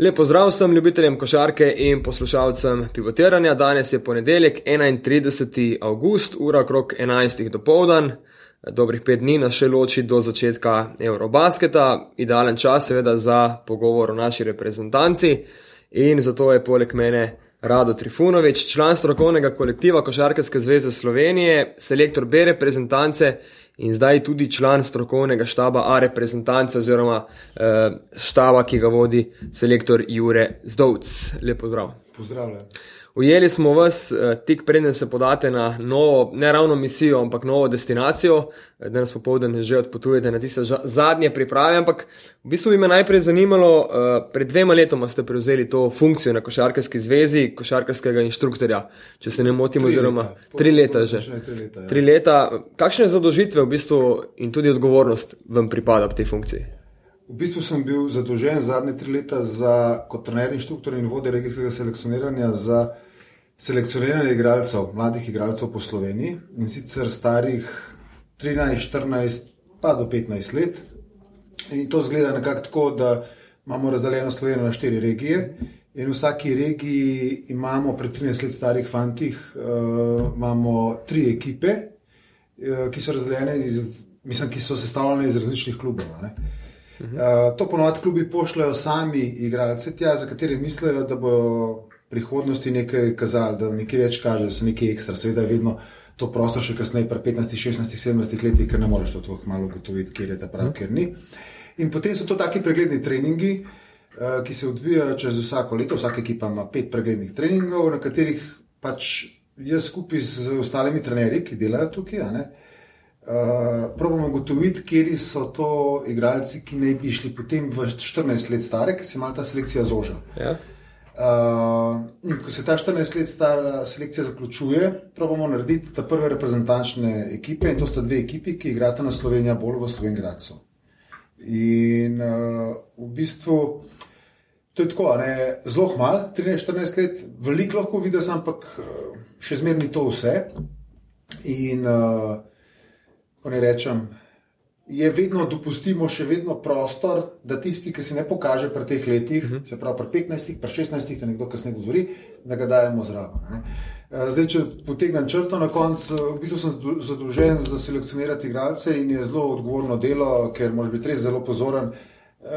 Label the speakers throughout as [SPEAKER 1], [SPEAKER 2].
[SPEAKER 1] Lepo zdrav vsem ljubiteljem košarke in poslušalcem pivotiranja. Danes je ponedeljek, 31. august, ura okrog 11. do povdan. Dobrih pet dni nas še loči do začetka Eurobasketa, idealen čas, seveda, za pogovor o naši reprezentanci. In zato je poleg mene Rado Trifunovič, član strokovnega kolektiva Košarkarske zveze Slovenije, selektor B reprezentance in zdaj tudi član strokovnega štaba A reprezentance oziroma eh, štaba, ki ga vodi selektor Jure Zdovc. Lepo zdrav.
[SPEAKER 2] Pozdravljen.
[SPEAKER 1] Ujeli smo vas eh, tik preden se podate na novo, ne ravno misijo, ampak novo destinacijo. Eh, danes popovdne že odpotujete na tiste zadnje priprave, ampak v bistvu bi me najprej zanimalo, eh, pred dvema letoma ste prevzeli to funkcijo na košarkarski zvezi, košarkarskega inštruktorja, če se ne motim, oziroma tri leta že.
[SPEAKER 2] Tri leta, ja.
[SPEAKER 1] tri leta. Kakšne zadožitve v bistvu in tudi odgovornost vam pripada v tej funkciji?
[SPEAKER 2] V bistvu sem bil zadolžen zadnje tri leta za, kot trener, inštruktor in vodja regijskega selekcioniranja za selekcioniranje igralcev, mladih igralcev po Sloveniji in sicer starih 13, 14 pa do 15 let. In to zgleda nekako tako, da imamo razdeljeno Slovenijo na štiri regije. In v vsaki regiji imamo pri 13 let starih fantih, uh, imamo tri ekipe, uh, ki so razdeljene, iz, mislim, ki so sestavljene iz različnih klubov. Uh, Uh, to ponovadi klubi pošljajo sami igralce tja, za katere mislijo, da bo v prihodnosti nekaj kazali, da nekaj več kaže, da so nekaj ekstra. Seveda je vedno to prostor še kasneje, pri 15, 16, 17 letih, ker ne moreš to tako malo ugotoviti, kjer je ta prav, kjer ni. In potem so to taki pregledni treningi, uh, ki se odvijajo čez vsako leto. Vsaka ekipa ima pet preglednih treningov, na katerih pač jaz skupaj z ostalimi trenerji, ki delajo tukaj, Uh, Probamo ugotoviti, kje so to igralci, ki naj bi šli potem v 14 let stare, ki se ima ta selekcija zoža.
[SPEAKER 1] Ja.
[SPEAKER 2] Uh, ko se ta 14 let stara selekcija zaključuje, probamo narediti te prve reprezentančne ekipe in to sta dve ekipi, ki igrata na Slovenijo bolj v Slovengracu. In uh, v bistvu to je tako, ne, zelo malo, 13-14 let, veliko lahko vidiš, ampak še zmeraj ni to vse. In uh, ko ne rečem, je vedno dopustimo še vedno prostor, da tisti, ki se ne pokaže pri teh letih, uh -huh. se pravi pri 15, pri 16, ki nekdo kasneje dozori, da ga dajemo zraven. Ne. Zdaj, če potegnem črto na koncu, v bistvu sem zadolžen za selekcionirati igralce in je zelo odgovorno delo, ker moraš biti res zelo pozoren.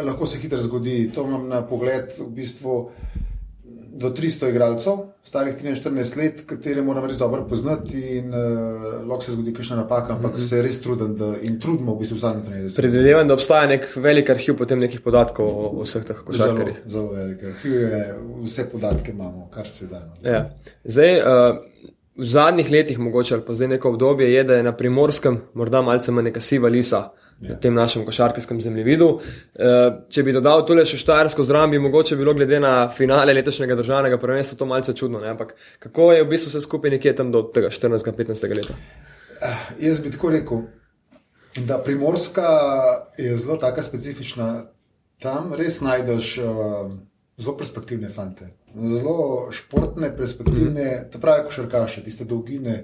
[SPEAKER 2] Lahko se hitro zgodi. To imam na pogled v bistvu do 300 igralcev, starih 13-14 let, katere moram res dobro poznati in uh, lahko se zgodi kakšna napaka, ampak mm -hmm. se res trudim da, in trudimo v bistvu na trenerju.
[SPEAKER 1] Predvidevam, da obstaja nek velik arhiv potem nekih podatkov o, o vseh teh košarkarjih.
[SPEAKER 2] Zelo, zelo velik arhiv je, vse podatke imamo, kar se da. No.
[SPEAKER 1] Ja. Zdaj, uh, v zadnjih letih, mogoče ali pa zdaj neko obdobje, je, da je na primorskem morda malce manj neka siva lisa na tem našem košarkarskem zemljevidu. Eh, če bi dodal tole še Štajersko zraven, bi mogoče bilo glede na finale letošnjega državnega prvenstva to malce čudno. Ne? Ampak kako je v bistvu vse skupaj nekje tam do tega 14-15 leta?
[SPEAKER 2] Uh, jaz bi tako rekel, da primorska je zelo taka specifična. Tam res najdeš uh, zelo perspektivne fante, zelo športne, perspektivne, mm. ta pravi košarkaše, tiste dolgine,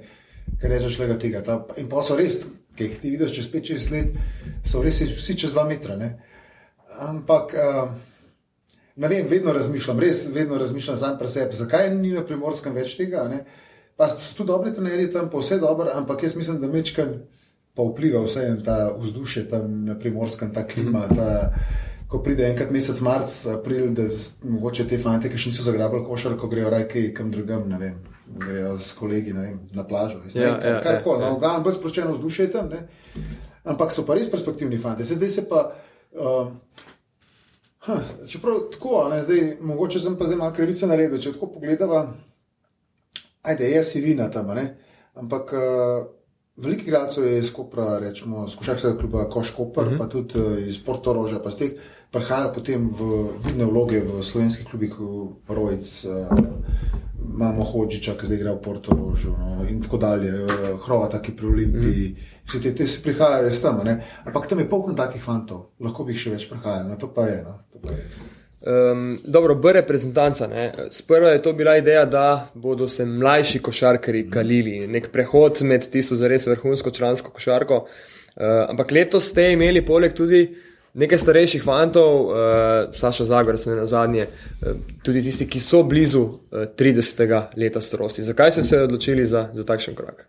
[SPEAKER 2] ki rečeš le tega. Ta, in pa so res ki jih ti vidiš čez 5-6 let, so res vsi čez 2 metra. Ne? Ampak, uh, ne vem, vedno razmišljam, res vedno razmišljam za sebe, zakaj ni na primorskem več tega. Ne? Pa so tu dobri trenerji tam, pa vse dobro, ampak jaz mislim, da mečkaj pa vpliva vse en ta vzdušje tam na primorskem, ta klima. Ta, Ko pride enkrat mesec marc, april, da mogoče te fante, ki še niso zagrabili košar, ko grejo rajke kam drugam, ne vem, grejo s kolegi vem, na plažo. Ja, ja, kar koli, ja, no, ja. brez sproščeno vzdušje tam. Ne? Ampak so pa res perspektivni fanti. Zdaj se pa. Uh, ha, čeprav tako, ne, zdaj, mogoče sem pa zdaj malo krivice naredil. Če tako pogledava, ajde, je si vina tam, ne? ampak. Uh, Veliko igralcev je iz Kopra, rečemo, skušajte kluba Koškopr, uh -huh. pa tudi uh, iz Portoroža, pa ste prihajajo potem v vidne vloge v slovenskih klubih, Rojc, uh, imamo Hočiča, ki zdaj igra v Portorožu no, in tako dalje, uh, Hrvata, ki pri Olimpiji. Mm. Vse te, te se prihajajo iz tam, ne? ampak tam je polno takih fantov, lahko bi jih še več prihajalo, no, to pa je. No, to pa je.
[SPEAKER 1] Um, dobro, B reprezentanca. Sprva je to bila ideja, da bodo se mlajši košarkari kalili, nek prehod med tisto za res vrhunsko člansko košarko. Uh, ampak letos ste imeli poleg tudi nekaj starejših fantov, uh, Saša Zagor, se ne na zadnje, uh, tudi tisti, ki so blizu uh, 30. leta starosti. Zakaj ste se odločili za, za takšen korak?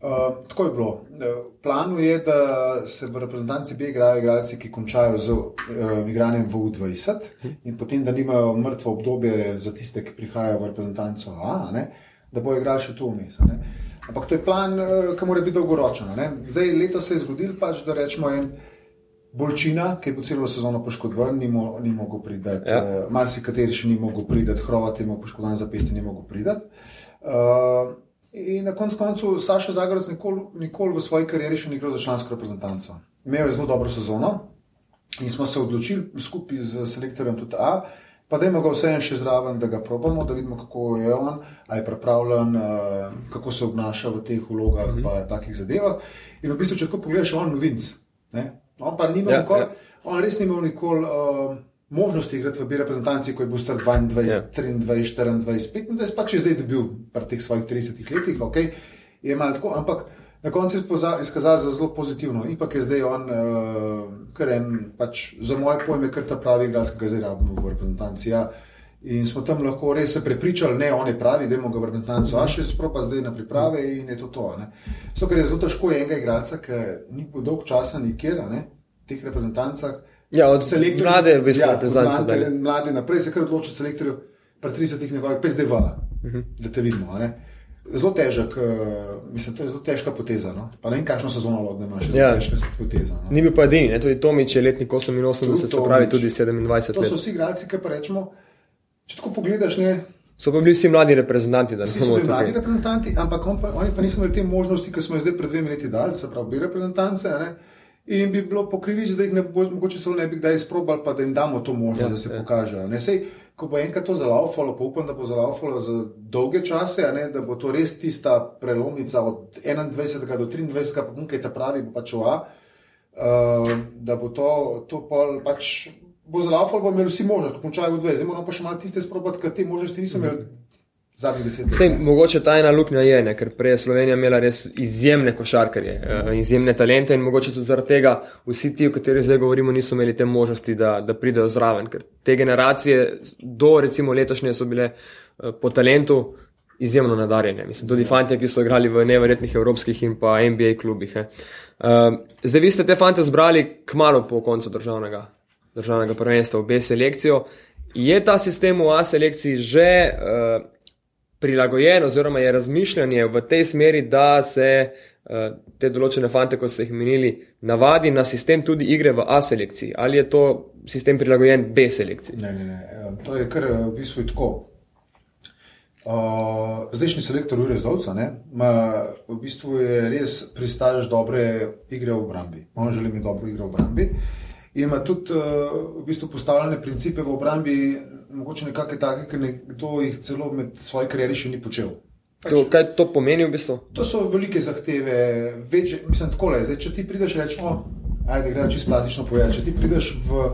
[SPEAKER 2] Uh, tako je bilo. V planu je, da se v reprezentanci B igrajo igralci, ki končajo z uh, igranjem v U20 in potem, da nimajo mrtvo obdobje za tiste, ki prihajajo v reprezentanco A, ne, da bo igral še tu vmes. Ampak to je plan, uh, ki mora biti dolgoročen. Zdaj, letos se je zgodil, pač, da rečemo en. Bolčina, ki je po celo sezono poškodovan, ni, mo ni mogel priti. Ja. Uh, Marsikateri še ni mogel priti, Hrvat je imel poškodovan zapestje, ni mogel priti. Uh, in na koncu koncu Saša Zagorac nikoli, nikoli v svoji karieri še ni igral za člansko reprezentanco. Imel je zelo dobro sezono in smo se odločili skupaj z selektorjem tudi A. Pa da imamo ga vseeno še zraven, da ga probamo, da vidimo, kako je on, ali je pripravljen, uh, kako se obnaša v teh vlogah, mm -hmm. takih zadevah. In v bistvu, če tako pogledaš, on novinc. On pa ni imel ja, nikoli, ja. on res ni imel nikoli uh, možnosti igrati v B reprezentanci, ko je bil star 22, ja. 23, 24, 25, pa če zdaj dobil pri teh svojih 30 letih, ok, je malo tako, ampak na koncu se je izkazal za zelo pozitivno. Ipak je zdaj on, uh, kar en, pač za moje pojme, kar ta pravi igralec, ki ga zdaj rabimo v reprezentanci. Ja. In smo tam lahko res se prepričali, ne, on je pravi, da imamo ga v reprezentancu, a še spropa zdaj na priprave in je to to. Zato, ker je zelo težko enega igralca, ki ni bil dolg časa nikjer, ne, teh reprezentancah.
[SPEAKER 1] Ja, od selektorja. Mlade, v bistvu, ja,
[SPEAKER 2] reprezentance. Mlade, naprej se kar odloči selektorju, pri 30 njegovih, pa zdaj va, uh mhm. -huh. da te vidimo. Zelo težek, uh, mislim, to je zelo težka poteza. No? Pa ne vem, kakšno sezono lahko imaš, ja. težka poteza. No?
[SPEAKER 1] Ni bil pa edini, tudi Tomič je letnik 88, se pravi tudi 27.
[SPEAKER 2] To so vsi igralci, ki pa rečemo. Če tako pogledaš, ne.
[SPEAKER 1] So pa bili vsi mladi reprezentanti.
[SPEAKER 2] Vsi so bili mladi reprezentanti, ampak on pa, oni pa niso imeli te možnosti, ki smo jih zdaj pred dvemi leti dali, se pravi, bi reprezentance. Ne? In bi bilo pokrivič, da jih ne bo, mogoče celo ne bi kdaj izprobali, pa da jim damo to možnost, ja, da se ja. pokažejo. Ne sej, ko bo enkrat to zalaufalo, pa upam, da bo zalaufalo za dolge čase, ne, da bo to res tista prelomnica od 21. do 23. pa nekaj ta pravi, pa pač oa, uh, da bo to, to pol pač bo lahko, bo imel vsi možnost, ko končajo v dve, zdaj moramo pa še malo tiste sprobati, ker te možnosti nisem imel.
[SPEAKER 1] Sej, mogoče ta ena luknja je, ne, ker prej je Slovenija imela res izjemne košarkarje, uh, izjemne talente in mogoče tudi zaradi tega vsi ti, o katerih zdaj govorimo, niso imeli te možnosti, da, da pridejo zraven. Ker te generacije do recimo letošnje so bile uh, po talentu izjemno nadarjene. Mislim, tudi fanti, ki so igrali v neverjetnih evropskih in pa NBA klubih. Uh, zdaj vi ste te fante zbrali kmalo po koncu državnega državnega prvenstva v B selekcijo. Je ta sistem v A selekciji že uh, prilagojen, oziroma je razmišljanje v tej smeri, da se uh, te določene fante, kot ste jih menili, navadi na sistem tudi igre v A selekciji? Ali je to sistem prilagojen B selekciji?
[SPEAKER 2] Ne, ne, ne. To je kar v bistvu tako. Uh, zdajšnji selektor Jurek Zdovca v bistvu je res pristajaš dobre igre v obrambi. On želi mi dobro igro v obrambi. Uh, ima tudi uh, v bistvu postavljene principe v obrambi, mogoče nekakšne take, ki nekdo jih celo med svojo kariero še ni počel.
[SPEAKER 1] Pač, to, kaj to pomeni v bistvu?
[SPEAKER 2] To so velike zahteve, več, mislim, tako le. Če ti prideš, rečemo, ajde, gre čisto plastično povedati. Če ti prideš v,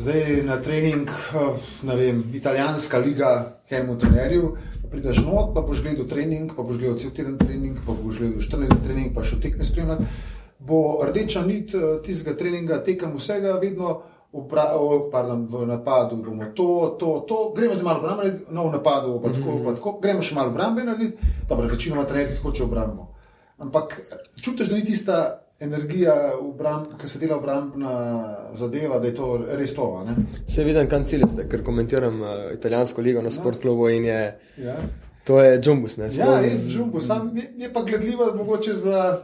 [SPEAKER 2] zdaj na trening, eh, ne vem, italijanska liga, Helmut Trenerju, prideš not, pa boš gledal trening, pa boš gledal cel teden trening, pa boš gledal 14 trening, pa še tekme spremljati bo rdeča nit eh, tistega treninga, tekem vsega, vedno v, pardon, v napadu. Bomo to, to, to, gremo zdaj malo obrambe, no v napadu, pa tako, pa tako, gremo še malo obrambe narediti, dobro, večinoma trenerji hoče obrambo. Ampak čutiš, da ni tista energija, ki se dela obrambna zadeva, da je to res to. Ne?
[SPEAKER 1] Se vidim, kam cilj ste, ker komentiram uh, italijansko ligo na sportklubu in je. Ja. To je džumbus, ne?
[SPEAKER 2] Ja, je džumbus, je, je pa gledljivo, mogoče za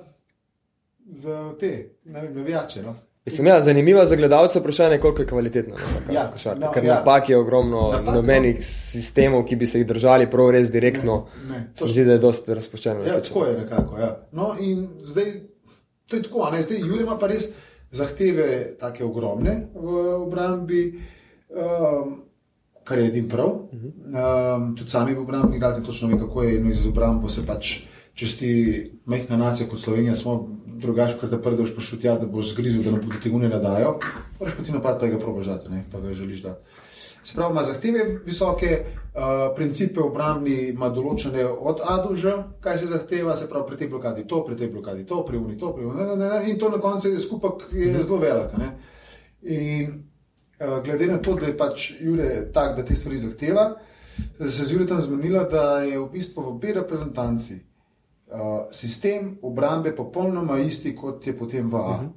[SPEAKER 2] za te navijače. No?
[SPEAKER 1] Mislim, ja, zanimivo za gledalce vprašanje, koliko je kvalitetno. No, ja, no, ker ja. napak je ogromno, napak, nobenih no. sistemov, ki bi se jih držali prav res direktno. Ne, ne, to zdi, da je dosti razpoščeno.
[SPEAKER 2] Ja, tako je nekako. Ja. No, in zdaj to je tako, ne, zdaj Jurij ima pa res zahteve tako ogromne v obrambi. Um, Kar je edin prav, um, tudi sami v obrambi, gledate, točno ve, kako je, in iz obrambe se pač, če si majhna nacija kot Slovenija, smo drugače, ker te prvič prišel tja, da boš zgrizel, da ne bodo ti unije nadajo, moraš pa ti napad, pa ga probaš dati, ne? pa ga želiš dati. Se pravi, ima zahteve visoke, uh, principe obrambni ima določene od A do Ž, kaj se zahteva, se pravi, pri tej blokadi to, pri tej blokadi to, pri uni to, pri uni to, in to na koncu je skupaj je zelo veliko. In uh, glede na to, da je pač Jure tak, da te stvari zahteva, se je z Jure tam zmenila, da je v bistvu v obi reprezentanci uh, sistem obrambe popolnoma isti, kot je potem v A. Uh -huh.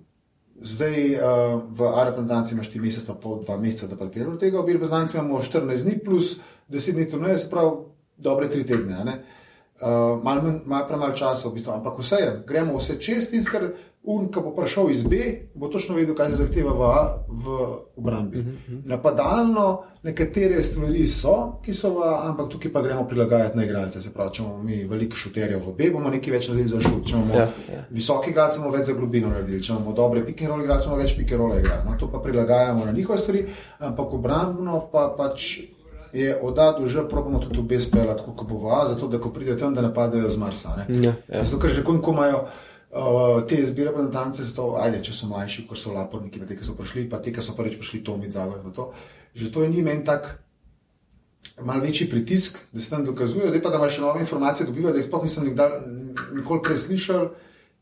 [SPEAKER 2] Zdaj uh, v Arabski imaš ti mesec, pa pol, dva meseca, da pripeljaš tega, v Birbazanci imamo 14 dni plus 10 dni, to je prav dobre tri tedne. Uh, Malo mal premalo časa, v bistvu. ampak vse je, gremo vse čez, ker Un, ki bo prišel iz B, bo točno vedel, kaj se zahteva v, v obrambi. Uh -huh. Napadalno, nekatere stvari so, ki so v A, ampak tukaj pa gremo prilagajati na igralce. Se pravi, če imamo mi veliko šuterjev v B, bomo nekaj več naredili za šut. Če imamo ja, ja. visoki igralce, bomo več za globino naredili. Če imamo dobre pikerole igralce, bomo več pikerole igrali. No, to pa prilagajamo na njihove stvari, ampak obrambno pa pač. Je oddal že probamo tudi v B speljati, kot bo v A, zato da ko pride tam, da napadajo z Marsa. Ja, ja. Zato, ker že ko imajo. Uh, te zbire podatke so to, ajde, če so mlajši, kot so laporniki, te, ki so prišli, pa te, ki so prvič prišli, to mi zagotavljajo. To. Že to je njim en tak mal večji pritisk, da se tam dokazujejo. Zdaj pa, da imaš nove informacije, dobiva, da jih sploh nisem nikdar, nikoli prej slišal,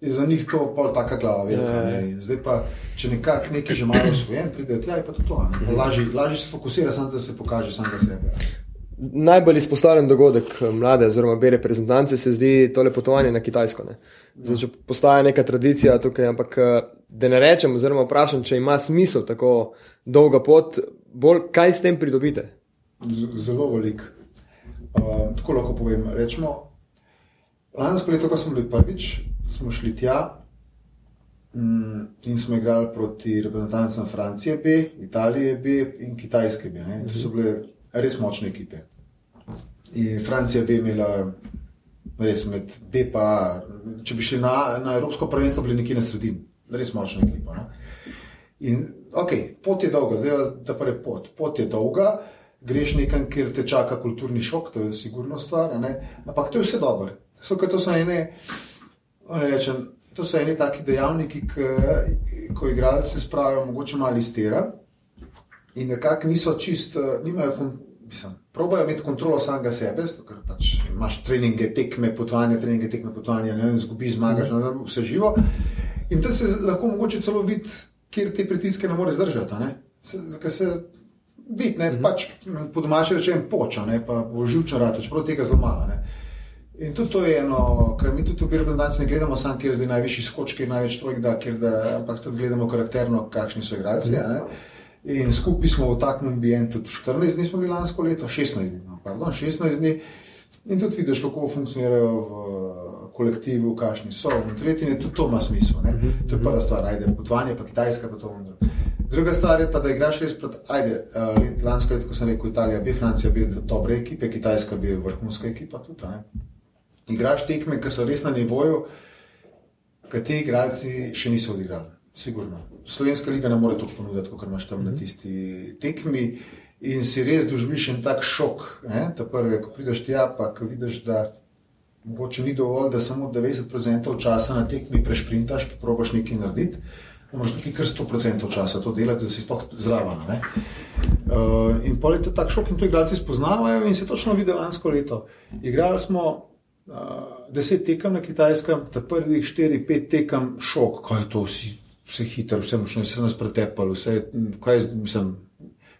[SPEAKER 2] je za njih to pol taka glava. Velika, ja, ja. Zdaj pa, če nekako nekaj že malo svoje, pridejo tja, je pa to to. Lažje, lažje se fokusira, samo da se pokaže sam za sebe.
[SPEAKER 1] Najbolj izpostavljen dogodek eh, mlade, oziroma bere reprezentance, se zdi tole potovanje na Kitajsko. Ne? Zdaj, če postaja neka tradicija tukaj, ampak eh, da ne rečem, oziroma vprašam, če ima smisel tako dolga pot, bolj kaj s tem pridobite?
[SPEAKER 2] Z zelo velik. Uh, tako lahko povem. Rečemo, lansko leto, ko smo bili prvič, smo šli tja um, in smo igrali proti reprezentancem Francije, B, Italije B in Kitajske B. To so bile res močne ekipe. In Francija bi imela res med B in A. Če bi šli na, na Evropsko prvenstvo, bili nekje na sredini, res močna ekipa. No? In ok, pot je dolga, zdaj ta prvi pot. Pot je dolga, greš nekam, kjer te čaka kulturni šok, to je sigurno stvar, ampak to je vse dobro. So, to so ene, ne rečem. To so eni taki dejavniki, ki, ko igralce spravijo, mogoče malo iz tera, in nekako niso čist, nimajo, mislim, probojajo imeti kontrolo samega sebe, ker pač imaš treninge, tekme, potovanje, treninge, tekme, potovanje, ne vem, zgubiš, zmagaš, ne, vse živo. In to se lahko mogoče celo vidi, kjer te pritiske ne moreš zdržati. Ker se vidi, ne, -hmm. pač po domači rečem, poča, ne, pa bo živčen rad, čeprav tega zelo malo. Ne. In tudi to je eno, kar mi tudi v Birmandanci ne gledamo, samo kjer je najvišji skoč, kjer je največ trojk, da, da, ampak tudi gledamo karakterno, kakšni so igralci. Mm -hmm. In skupaj smo v takem ambientu, 14 dni smo bili lansko leto, 16 dni, no, pardon, 16 dni. In tudi vidiš, kako funkcionirajo v kolektivu, kakšni so. In tretji je tudi to ima smisel. Ne? Mhm, to je prva stvar, ajde, potovanje, pa Kitajska, pa to vendar. Druga stvar je pa, da igraš res pred, ajde, uh, lansko leto, ko sem rekel Italija, bi Francija, bi dobre ekipe, Kitajska bi vrhunska ekipa tudi. Ne? Igraš tekme, ki so res na nivoju, ki ti igralci še niso odigrali. Sigurno. Slovenska liga ne more to ponuditi, kot imaš tam mm -hmm. na mhm. tisti tekmi. In si res doživiš en tak šok. Ne? Ta prvi, ko prideš tja, pa ko vidiš, da mogoče ni dovolj, da samo 90% časa na tekmi prešprintaš, pa probaš nekaj narediti. Moraš tukaj kar 100% časa to delati, da si sploh zraven. Uh, in pol je to tak šok, in to igralci spoznavajo, in se točno vidi lansko leto. Igrali smo uh, deset tekem na kitajskem, ta prvih štiri, pet tekem, šok, kaj to vsi vse hitro, vse močno, vse nas pretepalo, vse, kaj sem.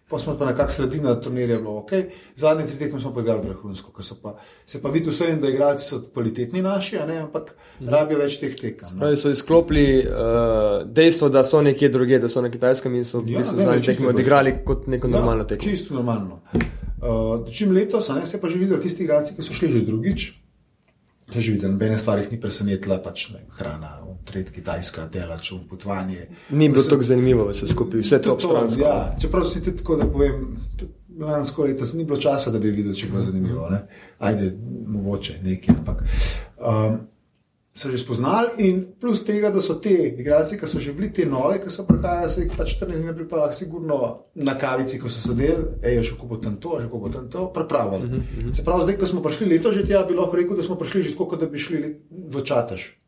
[SPEAKER 2] Pa smo pa nekako sredina turnirja bilo ok, zadnji tri tekme smo pa igrali vrhunsko, ker so pa, se pa vidi vse, da igralci so kvalitetni naši, ne, ampak mm. rabijo več teh tekem.
[SPEAKER 1] Pravi so izklopili uh, dejstvo, da so nekje druge, da so na kitajskem in so v ja, bistvu zadnji tekme odigrali kot neko ja, normalno tekmo.
[SPEAKER 2] Čisto normalno. Uh, čim letos, ne, se pa že videli tisti igralci, ki so šli že drugič, že videl, nobene stvari ni presenetila, pač ne, hrana, tret kitajska, delač, potovanje.
[SPEAKER 1] Ni bilo tako zanimivo, vse skupaj, vse to obstransko.
[SPEAKER 2] Ja, čeprav si ti tako, da povem, lansko leto ni bilo časa, da bi videl, če bo zanimivo. Ne? Ajde, mogoče nekaj, ampak. Um, So že spoznali, in plus tega, da so te igralci, ki so že bili te nove, ki so prihajali, so jih pač 14 dni pripravljali, sigurno na kavici, ko so sedeli, ej, še kako bo tam to, že kako bo tam to, pripravljali. Uh -huh. Se pravi, zdaj, ko smo prišli leto že tja, bi lahko rekel, da smo prišli že tako, kot da bi šli v čatež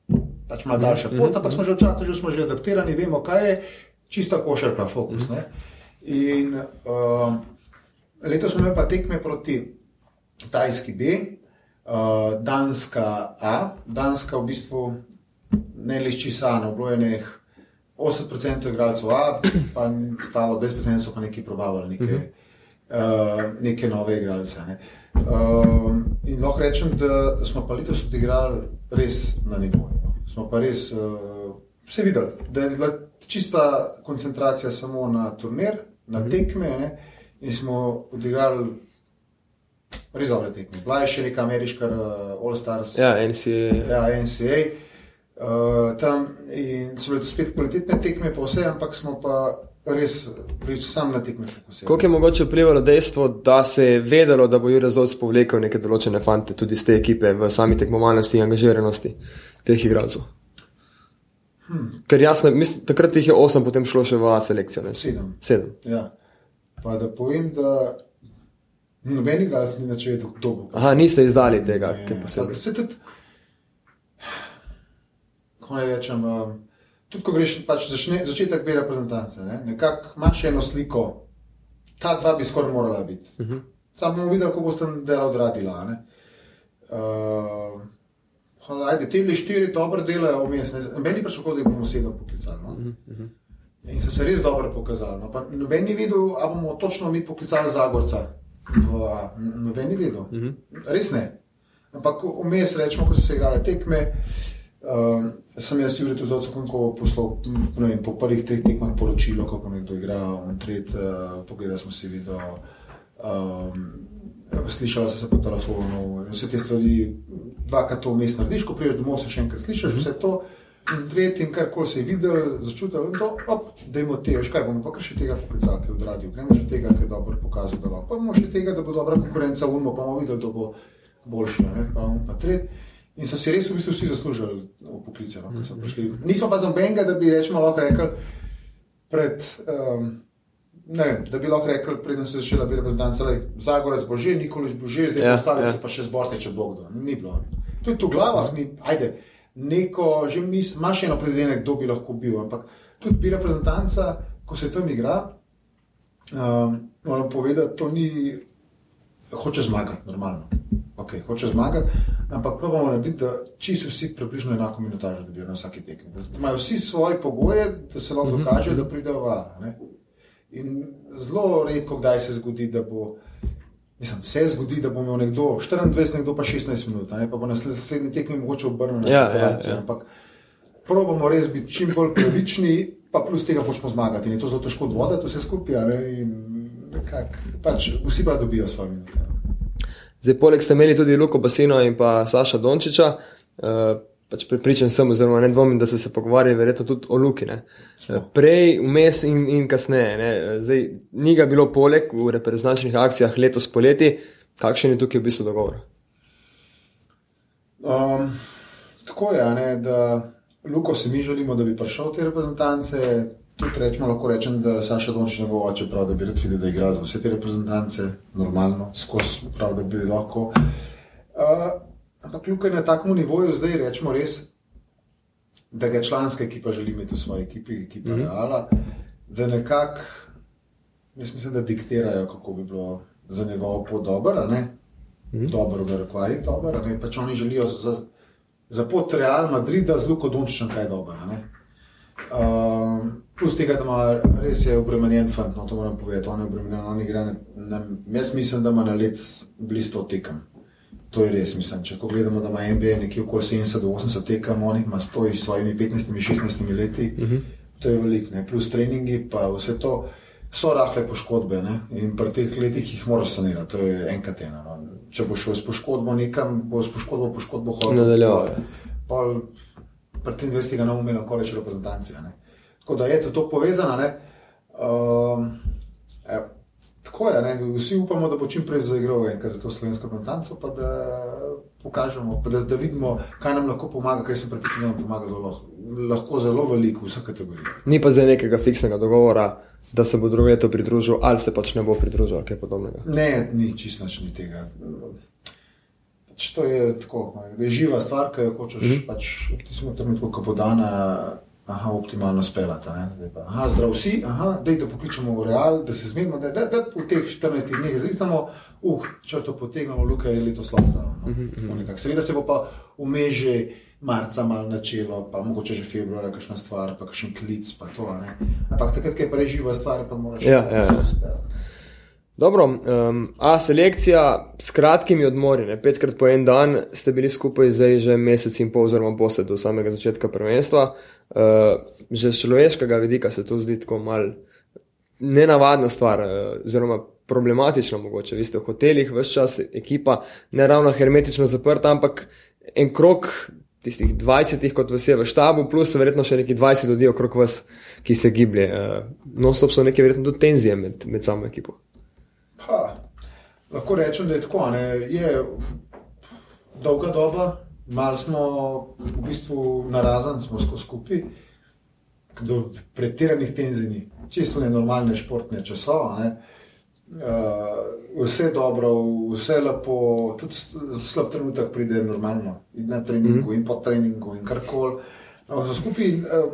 [SPEAKER 2] pač ima daljša pot, ampak smo že v čatu, že smo že adaptirani, vemo, kaj je čista košarka, fokus. Ne? In uh, letos smo imeli pa tekme proti Tajski B, uh, Danska A, Danska v bistvu ne lišči sana, bilo je nekaj 80% igralcev A, pa stalo 10% so pa neki probavali neke, uh -huh. uh, neke nove igralce. Ne. Uh, in lahko rečem, da smo pa letos odigrali res na nivoju. No. Smo pa res uh, vse videli, da je bila čista koncentracija samo na turnir, na mhm. tekme ne, in smo odigrali. Res dobre tekme. Bila je še neka ameriška uh, All Stars.
[SPEAKER 1] Ja, NCA.
[SPEAKER 2] Ja, NCA. Uh, tam so bile spet kvalitetne tekme, pa vse, ampak smo pa res reči sam na tekme.
[SPEAKER 1] Kako je mogoče vplivalo dejstvo, da se je vedelo, da bo Jurek Zovc povlekel neke določene fante tudi iz te ekipe v sami tekmovalnosti in angažiranosti teh igralcev? Hmm. Ker jasno, mislim, takrat jih je osem, potem šlo še v A selekcijo. Ne?
[SPEAKER 2] Sedem.
[SPEAKER 1] Sedem.
[SPEAKER 2] Ja. Pa da povem, da noben igralec ni načel dobro.
[SPEAKER 1] Aha, niste izdali tega, ki posebej
[SPEAKER 2] kako naj rečem. Um, tudi, ko greš pač začne, začetek bi reprezentance, ne? nekako imaš eno sliko, ta dva bi skoraj morala biti. Uh mhm. -huh. Sam bom videl, kako boste delo odradila. Uh, Ajde, te štiri dobre delajo vmes, meni pa čakal, da jih bomo sedem poklicali. No? Uh -huh. In so se res dobro pokazali. No? Noben ni videl, ali bomo točno mi poklicali Zagorca. Noben ni videl. Uh -huh. Res ne. Ampak vmes rečemo, ko so se igrali tekme. Uh, Uh, sem jaz Jurek tudi zelo poslal vem, po prvih treh tekmah poročilo, kako nekdo igra, tret, uh, pogledal smo si video, um, slišala sem se po telefonu, vse te stvari, dvakrat to vmes narediš, ko priješ domov, se še enkrat slišiš mm -hmm. vse to. In tretji, kar koli si videl, začutil, in to, op, da imamo te, veš kaj, bomo pa še tega poklicali, ki je odradil, gremo še tega, ki je dobro pokazal, da lahko, pa bomo še tega, da bo dobra konkurenca, umo, pa bomo videli, da bo boljši, ne, pa bomo pa tretji. In so si res v bistvu vsi zaslužili v poklice. No, Nismo pa za benga, da bi rečemo, lahko rekli, pred, um, vem, da bi lahko rekli, preden se je začela reprezentanca, Zagorec bo že, Nikoliš bo že, zdaj ja, ostali ja. se pa še zborte, če Bog da. Ni bilo. To je tu v glavah, ni, ajde, neko, že mis, imaš eno predvidenek, kdo bi lahko bil, ampak tudi bi reprezentanca, ko se tam igra, um, moram povedati, to ni, hoče zmagati, normalno okay, hoče zmagati, ampak probamo narediti, da čisto vsi približno enako minutažo dobijo na vsaki tekmi. Da imajo vsi svoje pogoje, da se lahko mhm, dokažejo, da mhm. pridejo v. In zelo redko, kdaj se zgodi, da bo. Mislim, se zgodi, da bo imel nekdo 24, nekdo pa 16 minut, ne? pa bo na naslednji tekmi mogoče obrnil na ja, situacijo. Ja, ja. Ampak probamo res biti čim bolj pravični, pa plus tega hočemo zmagati. In je to zelo težko odvoditi vse skupaj. Pač, vsi pa dobijo svoje minute.
[SPEAKER 1] Zdaj, poleg ste imeli tudi Luko Basino in pa Saša Dončiča. Uh, pač pripričan sem, oziroma ne dvomim, da so se pogovarjali verjetno tudi o Luki. Ne. Prej, vmes in, in kasneje. Ne. Zdaj, ni ga bilo poleg v reprezentančnih akcijah letos poleti. Kakšen je tukaj v bistvu dogovor?
[SPEAKER 2] Um, tako je, ne, da Luko si mi želimo, da bi prišel te reprezentance. Tudi rečemo, lahko rečem, da Saša Dončić ne bo oče prav, da bi rad videl, da igra za vse te reprezentance, normalno, skozi prav, da bi lahko. Uh, ampak kljub na takem nivoju zdaj rečemo res, da ga članska ekipa želi imeti v svoji ekipi, ekipa mm -hmm. Reala, da nekako, jaz mislim, da diktirajo, kako bi bilo za njegovo pot dobro, ne? Mm -hmm. Dobro, v rekvajih dobro, ne? Pač oni želijo za, za pot Real Madrida z Luko Dončićem kaj dobro, ne? Uh, plus tega, da ima res je obremenjen fant, no to moram povedati, on je obremenjen, on igra. Jaz mislim, da ima na let blizu tekem. To je res, mislim. Če gledamo, da ima NBA nekje okoli 70 do 80 tekem, on jih ima s svojimi 15-16 leti, uh mhm. -huh. to je veliko, plus treningi, pa vse to. So rahle poškodbe ne? in pri teh letih jih moraš sanirati, to je enkrat ena. No? Če boš šel s poškodbo nekam, bo s poškodbo poškodbo hodil.
[SPEAKER 1] Nadaljuje
[SPEAKER 2] pri 23. ne umemo kot več reprezentanci. Tako da je to povezano. Um, tako je, ne? vsi upamo, da bo čim prej zaigral enkrat za to slovensko reprezentanco, pa da pokažemo, pa da, da vidimo, kaj nam lahko pomaga, ker se prepričam, da nam pomaga zelo, lahko zelo veliko v vseh kategorijah.
[SPEAKER 1] Ni pa zdaj nekega fiksnega dogovora. Da se bo druge to pridružil, ali se pač ne bo pridružil, kaj podobnega.
[SPEAKER 2] Ne, ni čisto nič tega. Če to je tako, da je živa stvar, ki jo hočeš, mm -hmm. pač ti smo trenutku, ko bo dana, aha, optimalno spelati. Aha, zdrav si, aha, dej, da pokličemo v real, da se zmenimo, da, da, da v teh 14 dneh zrihtamo, uh, črto potegnemo, luka je letos slabo. No? Mm -hmm. Seveda se bo pa v meži marca malo načelo, pa mogoče že februarja, kakšna stvar, pa kakšen klic, pa to. Ampak takrat, ko je pa reživa stvar, pa moraš
[SPEAKER 1] ja, ja, ja. spelati. Dobro, um, a selekcija s kratkimi odmori, ne? petkrat po en dan, ste bili skupaj zdaj že mesec in pol, oziroma posebej do samega začetka prvenstva. Uh, že človeškega vidika se to zdi tako mal nenavadna stvar, uh, oziroma problematična mogoče. Vi ste v hotelih, vse čas ekipa, ne ravno hermetično zaprta, ampak en krok tistih 20, kot vas je v štabu, plus verjetno še neki 20 ljudi okrog vas, ki se giblje. Uh, Non-stop so neke verjetno tudi tenzije med, med samo ekipo.
[SPEAKER 2] Ha, lahko rečem, da je tako. Ne? Je dolga doba, malo smo v bistvu narazen, smo skupaj, do pretiranih tenzij ni. Čisto ne normalne športne časove. Uh, vse dobro, vse lepo, tudi slab trenutek pride normalno, in na treningu, mm -hmm. in po treningu, in karkoli. Uh, skupaj, uh,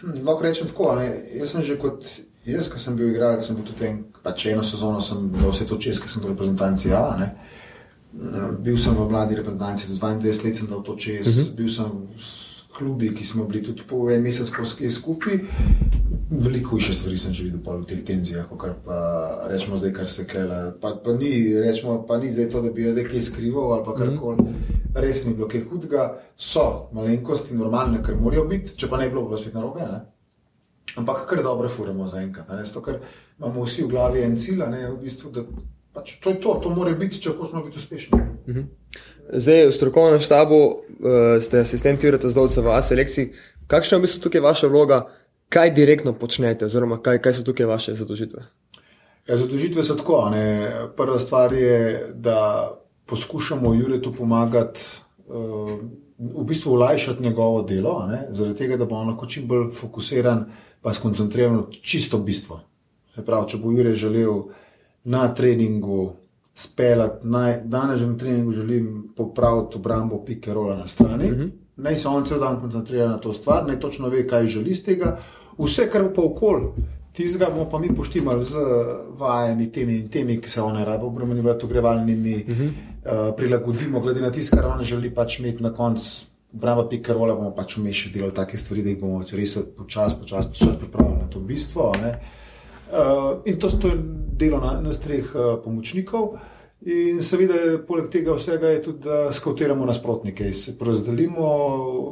[SPEAKER 2] hm, lahko rečem tako. Ne? Jaz sem že kot Jaz, ki sem bil igralec, sem bil tudi en, pač eno sezono, sem bil vse to čez, ker sem bil v reprezentanci A. Ne. Bil sem v mladi reprezentanci, do 22 let sem dal to čez, uh mhm. -huh. bil sem v klubi, ki smo bili tudi po en mesec skupaj. Veliko hujše stvari sem že videl v teh tenzijah, kot pa rečemo zdaj, kar se klele. Pa, pa, ni, rečemo, pa ni zdaj to, da bi jaz zdaj kaj skrival ali karkoli. Mm. Res ni bilo kaj hudega, so malenkosti normalne, ker morajo biti, če pa ne bi bilo, bo spet narobe. Ne? Ampak kar dobro furamo za enkrat. Zato, ker imamo vsi v glavi en cilj, ne v bistvu, da pač to je to, to mora biti, če hočemo biti uspešni. Mhm.
[SPEAKER 1] Zdaj, v strokovnem štabu uh, ste asistenti Jureta Zdovca v A-selekciji. Kakšna je v bistvu tukaj vaša vloga, kaj direktno počnete, oziroma kaj, kaj so tukaj vaše zadožitve?
[SPEAKER 2] Ja, zadožitve so tako. Ne. Prva stvar je, da poskušamo Juretu pomagati. Uh, V bistvu olajšati njegovo delo, ne, zaradi tega, da bo on lahko čim bolj fokusiran pa skoncentrirano čisto bistvo. Pravi, če bo Jure želel na treningu speljati, danes že na treningu želim popraviti obrambo pike rola na strani. Mm -hmm. Naj se on cel dan koncentrira na to stvar, naj točno ve, kaj želi z tega. Vse, kar pa okoli, tizga bomo pa mi poštimali z vajami, temi in temi, ki se one rabe obremenjevati, ogrevalnimi, mm -hmm. uh, prilagodimo, glede na tisto, kar on želi pač imeti na koncu brava pikarola bomo pač vmešali delali take stvari, da jih bomo res počasi, počasi počas pripravili na to bistvo. Uh, in to, to je delo na, na streh uh, pomočnikov. In seveda, poleg tega vsega je tudi, da skautiramo nasprotnike. Se porazdelimo,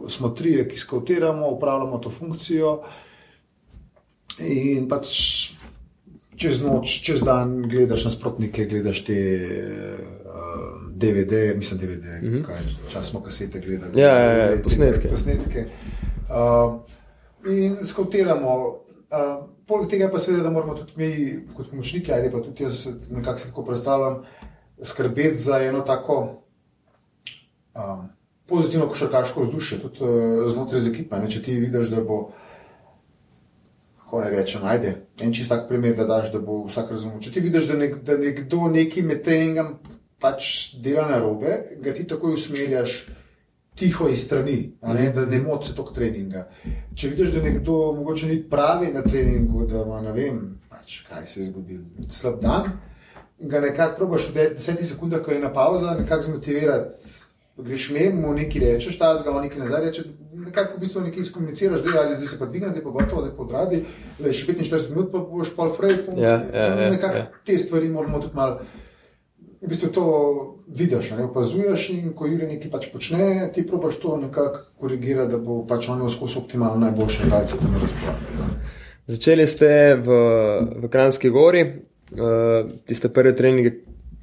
[SPEAKER 2] smo trije, ki skautiramo, upravljamo to funkcijo. In pač čez noč, čez dan gledaš nasprotnike, gledaš te. Uh, DVD, mislim, DVD, mm -hmm. kaj čas smo kasete gledali.
[SPEAKER 1] Ja, ja, ja, posnetke.
[SPEAKER 2] posnetke. Uh, in skotiramo. Uh, poleg tega pa seveda, da moramo tudi mi, kot pomočniki, ali pa tudi jaz nekako se tako predstavljam, skrbeti za eno tako um, pozitivno košarkaško vzdušje, tudi uh, znotraj z ekipa. Ne? Če ti vidiš, da bo. Ko ne rečem, ajde, en čist tak primer, da daš, da bo vsak razumel. Če ti vidiš, da, nek, da nekdo neki med treningom pač dela na robe, ga ti takoj usmerjaš tiho iz strani, ne, da ne moče to treninga. Če vidiš, da nekdo mogoče ni pravi na treningu, da ima ne vem, pač, kaj se je zgodilo, slab dan, ga nekako probaš v desetih sekundah, ko je na pauza, nekako zmotivirati. Greš mem, mu nekaj rečeš, ta zgolj nekaj nazaj reče. Nekako v bistvu nekaj skomuniciraš, da je zdaj se pa dvigne, da je pa gotovo, da je podradi, da je še 45 minut, pa boš pol.
[SPEAKER 1] Ja, ja, ja,
[SPEAKER 2] nekako ja. te stvari moramo tudi malo v bistvu to vidiš, ne opazuješ in ko Juri nekaj pač počne, ti probaš to nekako korigirati, da bo pač on skozi optimalno najboljše rajce tam razpravljati.
[SPEAKER 1] Začeli ste v, v Kranski gori, uh, tiste prve treninge,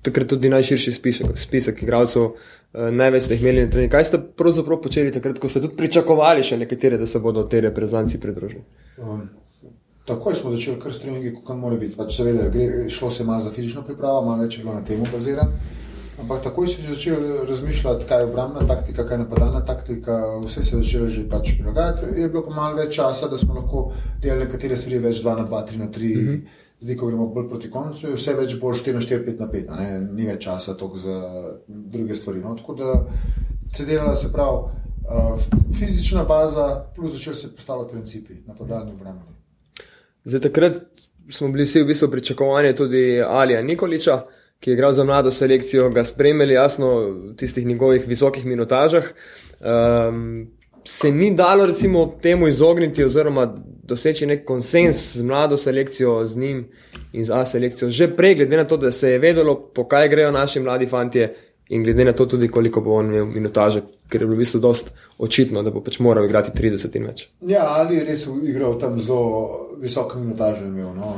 [SPEAKER 1] takrat tudi najširši spisek, spisek igralcev, uh, največ ste jih imeli na treningu. Kaj ste pravzaprav počeli takrat, ko ste tudi pričakovali še nekatere, da se bodo te reprezentanci pridružili? Um,
[SPEAKER 2] Takoj smo začeli kar s treningi, kot mora biti. Pač seveda, gre, šlo se je malo za fizično pripravo, malo več je bilo na tem baziran. Ampak takoj si začel razmišljati, kaj je obrambna taktika, kaj je napadalna taktika. Vse se je začelo že pač prilagajati. Je bilo pa malo več časa, da smo lahko delali nekatere stvari več 2 na 2, 3 na 3. Mm -hmm. Zdaj, ko gremo bolj proti koncu, je vse več bolj 4 na 4, 5 na 5. Ne? Ni več časa za druge stvari. No? Tako da se delala, se pravi. Uh, fizična baza, plus začeli se postavljati principi na podaljni obrambi.
[SPEAKER 1] Zdaj, takrat smo bili vsi v bistvu pričakovani tudi Alija Nikoliča, ki je igral za mlado selekcijo, ga spremljali, jasno, v tistih njegovih visokih minutažah. Um, se ni dalo, recimo, temu izogniti, oziroma doseči nek konsens z mlado selekcijo, z njim in z A selekcijo, že prej, glede na to, da se je vedelo, po kaj grejo naši mladi fantje. In glede na to, tudi koliko bo on imel minutaže, ker je bilo v bistvu dost očitno, da bo pač moral igrati 30 in več.
[SPEAKER 2] Ja, ali je res igral tam zelo visoko minutažo imel. No?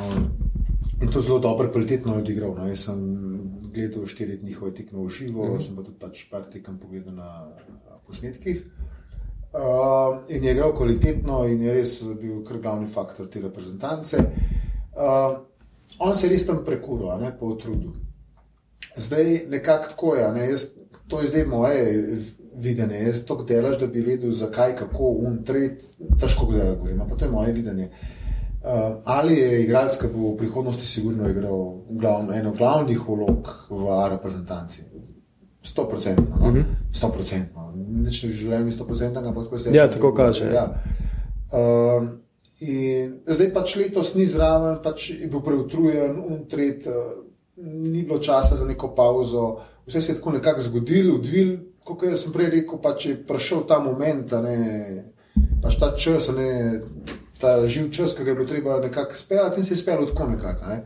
[SPEAKER 2] In to zelo dobro, kvalitetno odigral. No? Jaz sem gledal štiri njihove tekme v živo, mm -hmm. sem pa tudi pač par tekem pogledal na posnetkih. Uh, in je igral kvalitetno in je res bil kar glavni faktor te reprezentance. Uh, on se je res tam prekuril, ne po trudu. Zdaj nekako tako je, ne? Jaz, to je zdaj moje videnje. Jaz to delaš, da bi vedel, zakaj, kako, un, tret, težko ga govorim, pa to je moje videnje. Uh, ali je igralec, ki bo v prihodnosti sigurno igral glavno, eno glavnih vlog v reprezentanci? 100%. No? Mm -hmm. 100%. Nič ne želim, 100%, ampak tako se je.
[SPEAKER 1] Ja, tako kaže.
[SPEAKER 2] Ja. Uh, zdaj pač letos ni zraven, pač je bil preutrujen, untret, uh, ni bilo časa za neko pauzo, vse se je tako nekako zgodilo, odvil, kot sem prej rekel, pač je prišel ta moment, ne, pač ta čas, ne, ta živ čas, ki ga je bilo treba nekako speljati in se je speljal tako nekako. Ne.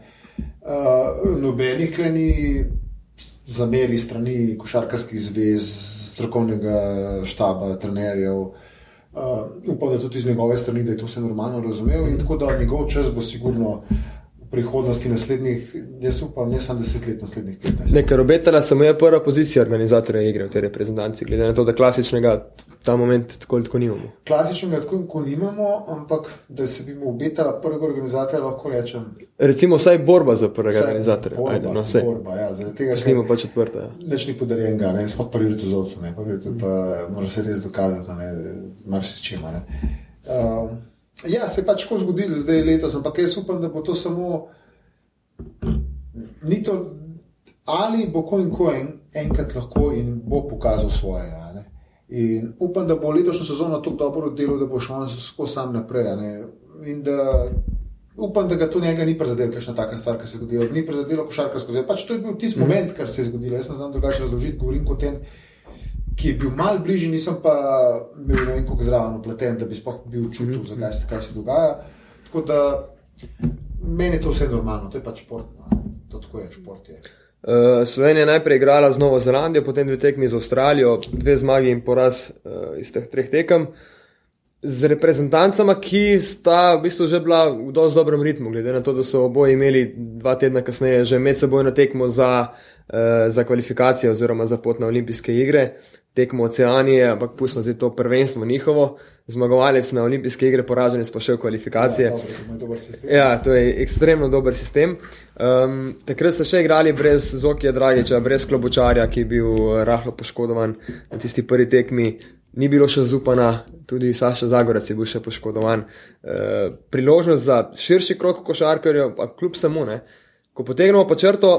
[SPEAKER 2] Uh, nobenih kleni zameri strani košarkarskih zvez, strokovnega štaba, trenerjev. Uh, upam, da tudi iz njegove strani, da je to vse normalno razumel in tako da njegov čas bo sigurno prihodnosti naslednjih, jaz upam, ne samo deset let, naslednjih 15 let.
[SPEAKER 1] Nekaj obetala samo je prva pozicija organizatorja igre v tej reprezentanci, glede na to, da klasičnega ta moment tako, tako nimamo.
[SPEAKER 2] Klasičnega tako, tako nimamo, ampak da se bi mu obetala prvega organizatorja, lahko rečem.
[SPEAKER 1] Recimo vsaj borba za prvega organizatorja.
[SPEAKER 2] Borba,
[SPEAKER 1] Ajde, no,
[SPEAKER 2] borba, ja, zaradi tega,
[SPEAKER 1] Snimo pač odprta. Ja.
[SPEAKER 2] Neč ni podarjen ga, ne, sploh prvi leto z ovcem, ne, prvi leto pa mora se res dokazati, ne, marsičema, ne. Um, Ja, se je pač tako zgodilo zdaj letos, ampak jaz upam, da bo to samo. Ni to, ali bo ko in ko en, enkrat lahko in bo pokazal svoje. In upam, da bo letošnjo sezono tako dobro delo, da bo šel skozi sam naprej. In da upam, da ga to njega ni prizadelo, kakšna taka stvar, ki se je zgodila. Ni prizadelo košarka skozi. Pač to je bil tisti mm. moment, kar se je zgodilo. Jaz ne znam drugače razložiti, govorim kot en ki je bil mal bližji, nisem pa bil ne vem, kako zraven upleten, da bi sploh bil čutil, -hmm. zakaj se, se dogaja. Tako da meni je to vse normalno, to je pač šport. No. To tako je, šport je.
[SPEAKER 1] Uh, Slovenija je najprej igrala z Novo Zelandijo, potem dve tekmi z Avstralijo, dve zmagi in poraz uh, iz teh treh tekem. Z reprezentancama, ki sta v bistvu že bila v dosti dobrem ritmu, glede na to, da so oboje imeli dva tedna kasneje že medsebojno tekmo za, uh, za kvalifikacije oziroma za pot na olimpijske igre tekmo Oceanije, ampak pustimo zdaj to prvenstvo njihovo. Zmagovalec na olimpijske igre, poraženec pa še v kvalifikacije. Ja, ja, to je ekstremno dober sistem. Um, takrat so še igrali brez Zokija Dragiča, brez Klobučarja, ki je bil eh, rahlo poškodovan na tisti prvi tekmi. Ni bilo še zupana, tudi Saša Zagorec je bil še poškodovan. E, priložnost za širši krok košarkarjev, pa kljub samo ne. Ko potegnemo pa črto,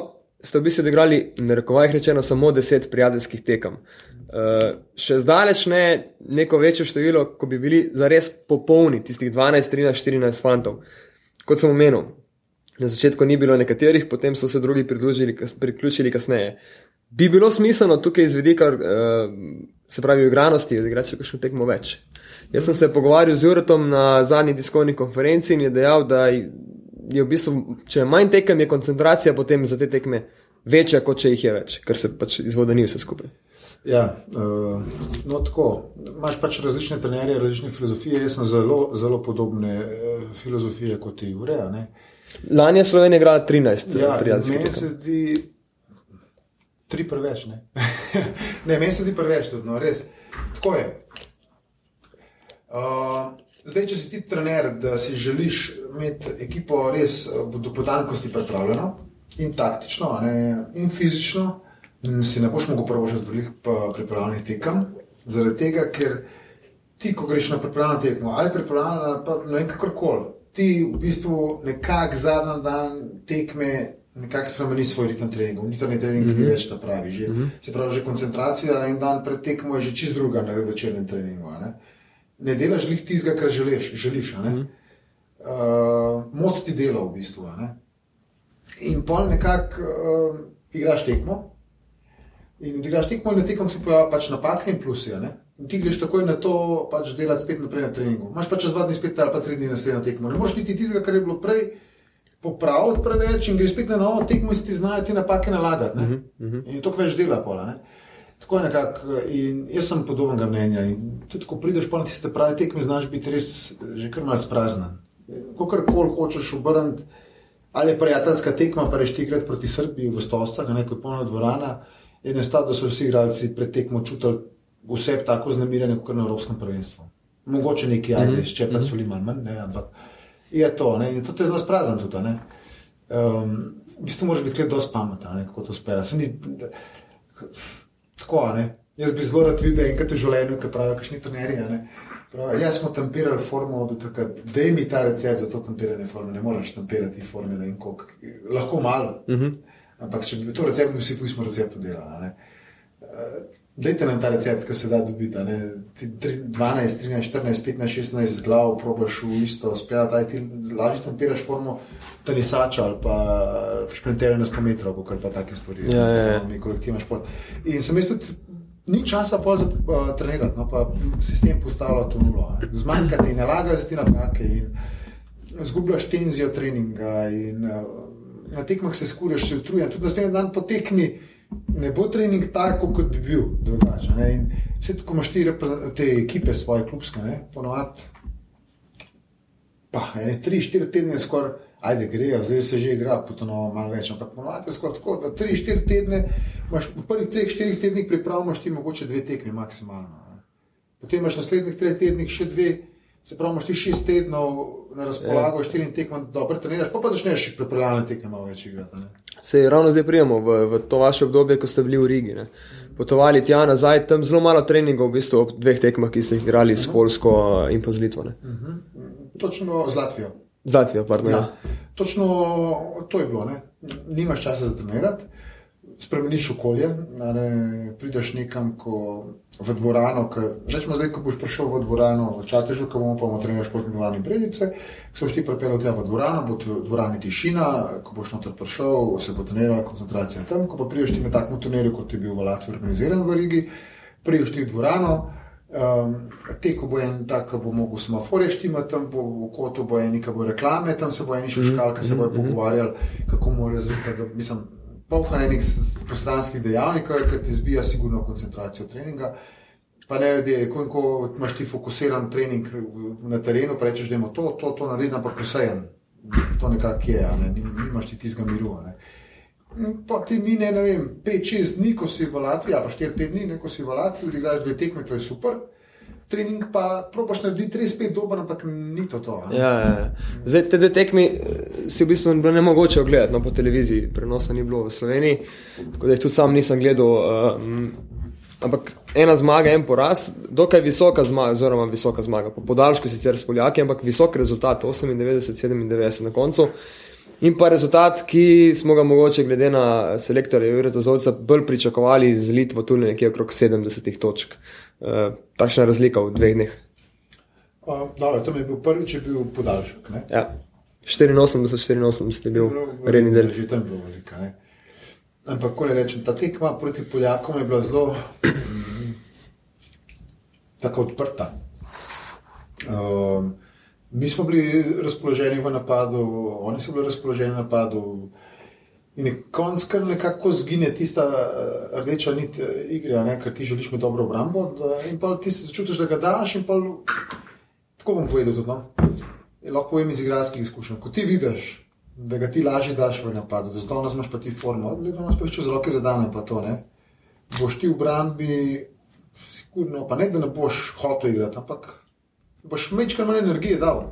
[SPEAKER 1] ste v bistvu odigrali, na rekovajih rečeno, samo deset prijateljskih tekem. Uh, še zdaleč ne neko večje število, ko bi bili zares popolni, tistih 12, 13, 14 fantov. Kot sem omenil, na začetku ni bilo nekaterih, potem so se drugi priključili kasneje. Bi bilo smiselno tukaj iz vidika, uh, se pravi, igranosti, odigrati še kakšno tekmo več. Jaz sem se pogovarjal z Jurotom na zadnji tiskovni konferenci in je dejal, da je v bistvu, če je manj tekem, je koncentracija potem za te tekme večja, kot če jih je več, ker se pač izvode ni vse skupaj.
[SPEAKER 2] Ja, uh, no, tako. Imáš pač različne trenerje, različne filozofije. Jaz sem zelo, zelo podobne uh, filozofije kot ti, Ureja.
[SPEAKER 1] Lani je Slovenija igrala 13,
[SPEAKER 2] ja, prijateljskih. Meni se zdi tri preveč. Ne, ne meni se zdi preveč, tudi no, res. Tako je. Uh, Zdaj, če si ti trener, da si želiš imeti ekipo res eh, do potankosti pripravljeno in taktično, ne, in fizično, si ne boš mogel prvožiti veliko pripravljenih tekem. Zaradi tega, ker ti, ko greš na pripravljeno tekmo ali pripravljeno, pa ne vem kakorkoli, ti v bistvu nekako zadnji dan tekme nekako spremeni svoj ritem treninga. Ni to ne trening, ki mm -hmm. je več ta pravi. Že, mm -hmm. Se pravi, že koncentracija in dan pred tekmo je že čist druga na večernem treningu. Ne, ne delaš lih tistega, kar želiš. želiš mm -hmm. uh, Mot ti dela v bistvu. In pol nekako uh, igraš tekmo. In odigraš tekmo, in na tekmo se pojavljajo pač napake in plusi. Ti greš takoj na to, pač delati spet naprej na treningu. Imáš pa čez dva dni spet ali pa tri dni naslednjo tekmo. Ne moreš niti tistega, kar je bilo prej, popraviti preveč in greš spet na novo tekmo in si ti znajo te napake nalagati. Uh -huh. In to več dela pola. Ne? Tako je nekako, in jaz sem podobnega mnenja. In tudi, ko prideš po tiste pravi tekme, znaš biti res že kar malce praznen. Kokor koli hočeš obrniti, ali je prijateljska tekma, pa reš tikrat proti Srbiji v Stosah, ne kot polna dvorana, je nestalo, da so vsi igralci pred tekmo čutili vse tako znamirjene, kot na Evropskem prvenstvu. Mogoče neki ajde, uh -huh. če pa so bili malo manj, ampak je to. Ne? In to te zna sprazen tudi. Um, v bistvu moraš biti zelo pameten, kako to spela. Tako, ne? Jaz bi zelo rad videl enkrat v življenju, kaj pravijo, kakšni trenerji. Jaz smo tempirali formo od takrat, da mi ta recept za to tempiranje forme, ne moreš tempirati forme, ne vem koliko, lahko malo. Uh mhm. -huh. Ampak če bi to recept, bi vsi pismo recept podelali. Dajte nam ta recept, ki se da dobiti. 12, 13, 14, 15, 16 glav, probaš v isto, spet ti lažje tempiraš formo tenisača ali pa šprinterja na 100 metrov, kot pa take stvari.
[SPEAKER 1] Ja, ja, ja.
[SPEAKER 2] Mi kolektivno šport. In sem jaz tudi. Ni časa pa za uh, trenirati, no pa sistem postavlja to nulo. Zmanjkati, ne lagati ti napake in zgubljaš tenzijo treninga in uh, na tekmah se skuriš, se utrujen. Tudi se en dan potekni, ne bo trening tako, kot bi bil drugačen. Vse tako imaš ti te ekipe, svoje klubske, ponovadi. Pa, ene tri, štiri tedne skoraj, ajde, grejo, zdaj se že igra, potono malo več, ampak ponovadi je skoraj tako, da tri, štiri tedne, imaš v prvih treh, štirih tednih pripravljaš ti mogoče dve tekmi maksimalno. Ne? Potem imaš naslednjih treh tednih še dve, se pravi, imaš ti šest tednov na razpolago, ja. štiri tekme, dobro treniraš, pa pa začneš pripravljalne tekme malo več igrati.
[SPEAKER 1] Se ravno zdaj prijemo v, v to vaše obdobje, ko ste bili v Rigi. Ne? Potovali tja nazaj, tam zelo malo treningov, v bistvu ob dveh tekmah, ki ste jih igrali s Polsko in pa z Litvo. Uh
[SPEAKER 2] mhm. -huh. Točno z Latvijo.
[SPEAKER 1] Z Latvijo, pardon. Ja. Ja.
[SPEAKER 2] Točno to je bilo, ne? nimaš časa za trenirati spremeniš okolje, ne, prideš nekam ko, v dvorano. Rečemo, zdaj, ko boš prišel v dvorano v Čatežu, ko bomo pa trenirali športni dvorani Bredice, ko boš ti pripeljal tja v dvorano, bo v dvorani tišina, ko boš noter prišel, se bo trenirala koncentracija tam, ko pa prideš ti na takem turnirju, kot je bil v Latviji organiziran v Rigi, prideš ti v dvorano. Um, te, ko bo en tak, bo mogel semaforje štimati, tam bo v kotu bo en nekaj reklame, tam se bo eni šuškali, ki se bojo mhm, mhm. pogovarjali, kako morajo zjutraj, mislim, polhanje nekih postranskih dejavnikov, ki ti zbija sigurno koncentracijo treninga. Pa ne vedi, ko, ko imaš ti fokusiran trening na terenu, pa rečeš, da je to, to, to narediti, ampak vsejen. To nekako je, ne? nimaš ti tizga miru. Ne? Pa ti mine, ne vem, 5-6 dni, ko si v Latviji, ali pa 4-5 dni, ne, ko si v Latviji, igraš dve tekme, to je super trening pa probaš narediti res pet dober, ampak ni to. to
[SPEAKER 1] ja, ja, ja. Zdaj, te dve tekmi eh, si v bistvu bilo ne mogoče ogledati no, po televiziji, prenosa ni bilo v Sloveniji, tako da jih tudi sam nisem gledal. Um, ampak ena zmaga, en poraz, dokaj visoka zmaga, oziroma visoka zmaga, po podaljšku sicer s Poljaki, ampak visok rezultat, 98-97 na koncu. In pa rezultat, ki smo ga mogoče, glede na selektorja Jureta Zovca, bolj pričakovali z Litvo, tudi nekje okrog 70 točk. Uh, takšna razlika v dveh dneh.
[SPEAKER 2] Dobro, tam je bil prvič, je bil podaljšek.
[SPEAKER 1] Ja. 84-84 je bil redni del.
[SPEAKER 2] Že tam je bilo veliko. Ampak, ko rečem, ta tekma proti Poljakom je bila zelo tako odprta. Um, mi smo bili razpoloženi v napadu, oni so bili razpoloženi v napadu. In je konc, kar nekako zgine tista uh, rdeča nit uh, igre, ne, ker ti želiš imeti dobro obrambo. Da, in pa ti se začutiš, da ga daš. Pa, tako bom povedal tudi. No? Lahko povem iz igralskih izkušenj. Ko ti vidiš, da ga ti lažje daš v napadu, da zdaj imaš pa ti formo, da imaš pa čez roke zadane, pa to ne. Boš ti v obrambi, sigurno, pa ne da ne boš hotel igrati, ampak boš mečkar manj energije dal.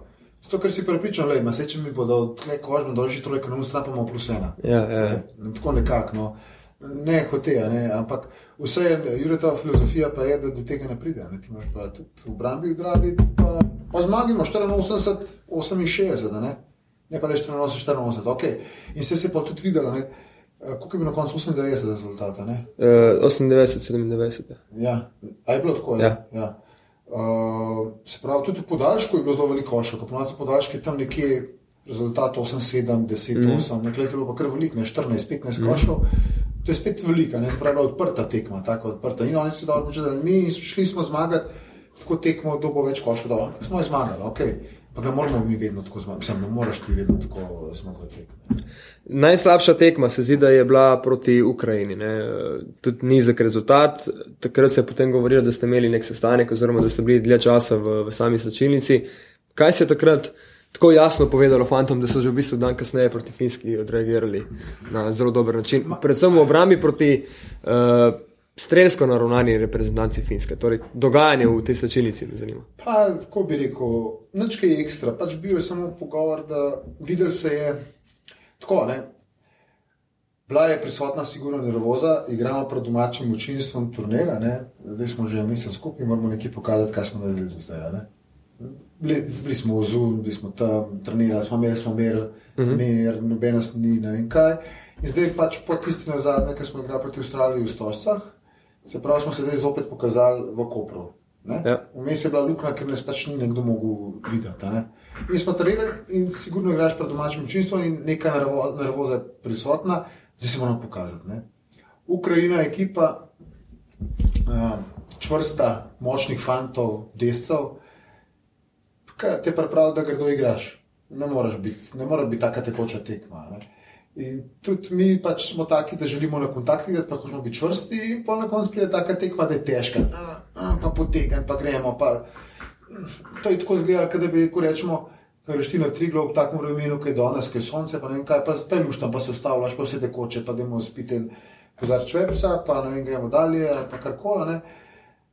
[SPEAKER 2] Zato, ker si pripričan, da se če mi bodo tle kožme dolžji, torej, ker ne ustrapamo plus ena.
[SPEAKER 1] Ja, ja.
[SPEAKER 2] Ne, tako nekako, no. ne hote, ne. ampak vse je, Jureta filozofija pa je, da do tega ne pride. Ne. Ti imaš pa tudi v Brambi, dragi, pa, pa zmagimo 84, 68, ne. ne pa je 84, 84. Okay. In se je pa tudi videlo, ne, koliko je bilo na koncu 98 rezultata. Ne?
[SPEAKER 1] Uh, 98, 97.
[SPEAKER 2] Ja, a je bilo tako.
[SPEAKER 1] Ja.
[SPEAKER 2] Ja. Uh, se pravi, tudi v podaljšku je bilo zelo veliko košark, po nas podaljški tam nekje. Rezultat 8, 7, 10, mm. 8, nekaj je bilo pa kar veliko, ne 14, 15 mm. košov. To je spet velika, ne spravi odprta tekma, tako odprta. In oni so dobro počeli, mi šli smo zmagati, tako tekmo, kdo bo več košov dal. Smo zmagali, ok. Pa ne moramo mi vedno tako zmagati, ne moreš ti vedno tako zmagati.
[SPEAKER 1] Najslabša tekma se zdi, da je bila proti Ukrajini. Ne? Tudi nizek rezultat. Takrat se je potem govorilo, da ste imeli nek sestanek, oziroma da ste bili dlje časa v, v sami slčilnici. Kaj se je takrat? tako jasno povedalo fantom, da so že v bistvu dan kasneje proti Finski odreagirali na zelo dober način. Predvsem v obrambi proti uh, strelsko naravnani reprezentanci Finske. Torej, dogajanje v tej slčilnici me zanima.
[SPEAKER 2] Pa, kako bi rekel, nič kaj ekstra. Pač bil je samo pogovor, da videl se je tako, ne. Bila je prisotna, sigurno nervoza, igramo pred domačim učinstvom turnira, ne? zdaj smo že mesec skupaj, moramo nekaj pokazati, kaj smo naredili do zdaj. Ne? bili, bili smo v Zunu, bili smo tam, trenirali smo, imeli smo mir, uh -huh. mir nobenost ni na in kaj. In zdaj pač po tisti na zadnje, ki smo igrali proti Avstraliji v Stožcah, se pravi, smo se zdaj zopet pokazali v Kopru. Ja. Vmes je bila luknja, ker nas pač ni nekdo mogel videti. Ne? In smo trenirali in sigurno igraš pred domačim občinstvom in neka nervoza je prisotna, zdaj se moramo pokazati. Ne? Ukrajina je ekipa, uh, čvrsta, močnih fantov, descev kaj te pravi, da grdo igraš. Ne moreš biti, ne more biti taka tekoča tekma. Ne? In tudi mi pač smo taki, da želimo na kontakt igrati, pa hočemo biti čvrsti, in pa na koncu pride taka tekma, da je težka. A, a, pa potegnem, pa gremo. Pa... To je tako zgledalo, da bi rekel, rečemo, rešti na tri globe, tako vremenu, ki je danes, ki je sonce, pa ne vem kaj, pa spet luštam, pa se ustavljaš, pa vse tekoče, pa demo spiti kozarč vepsa, pa ne vem, gremo dalje, pa karkoli.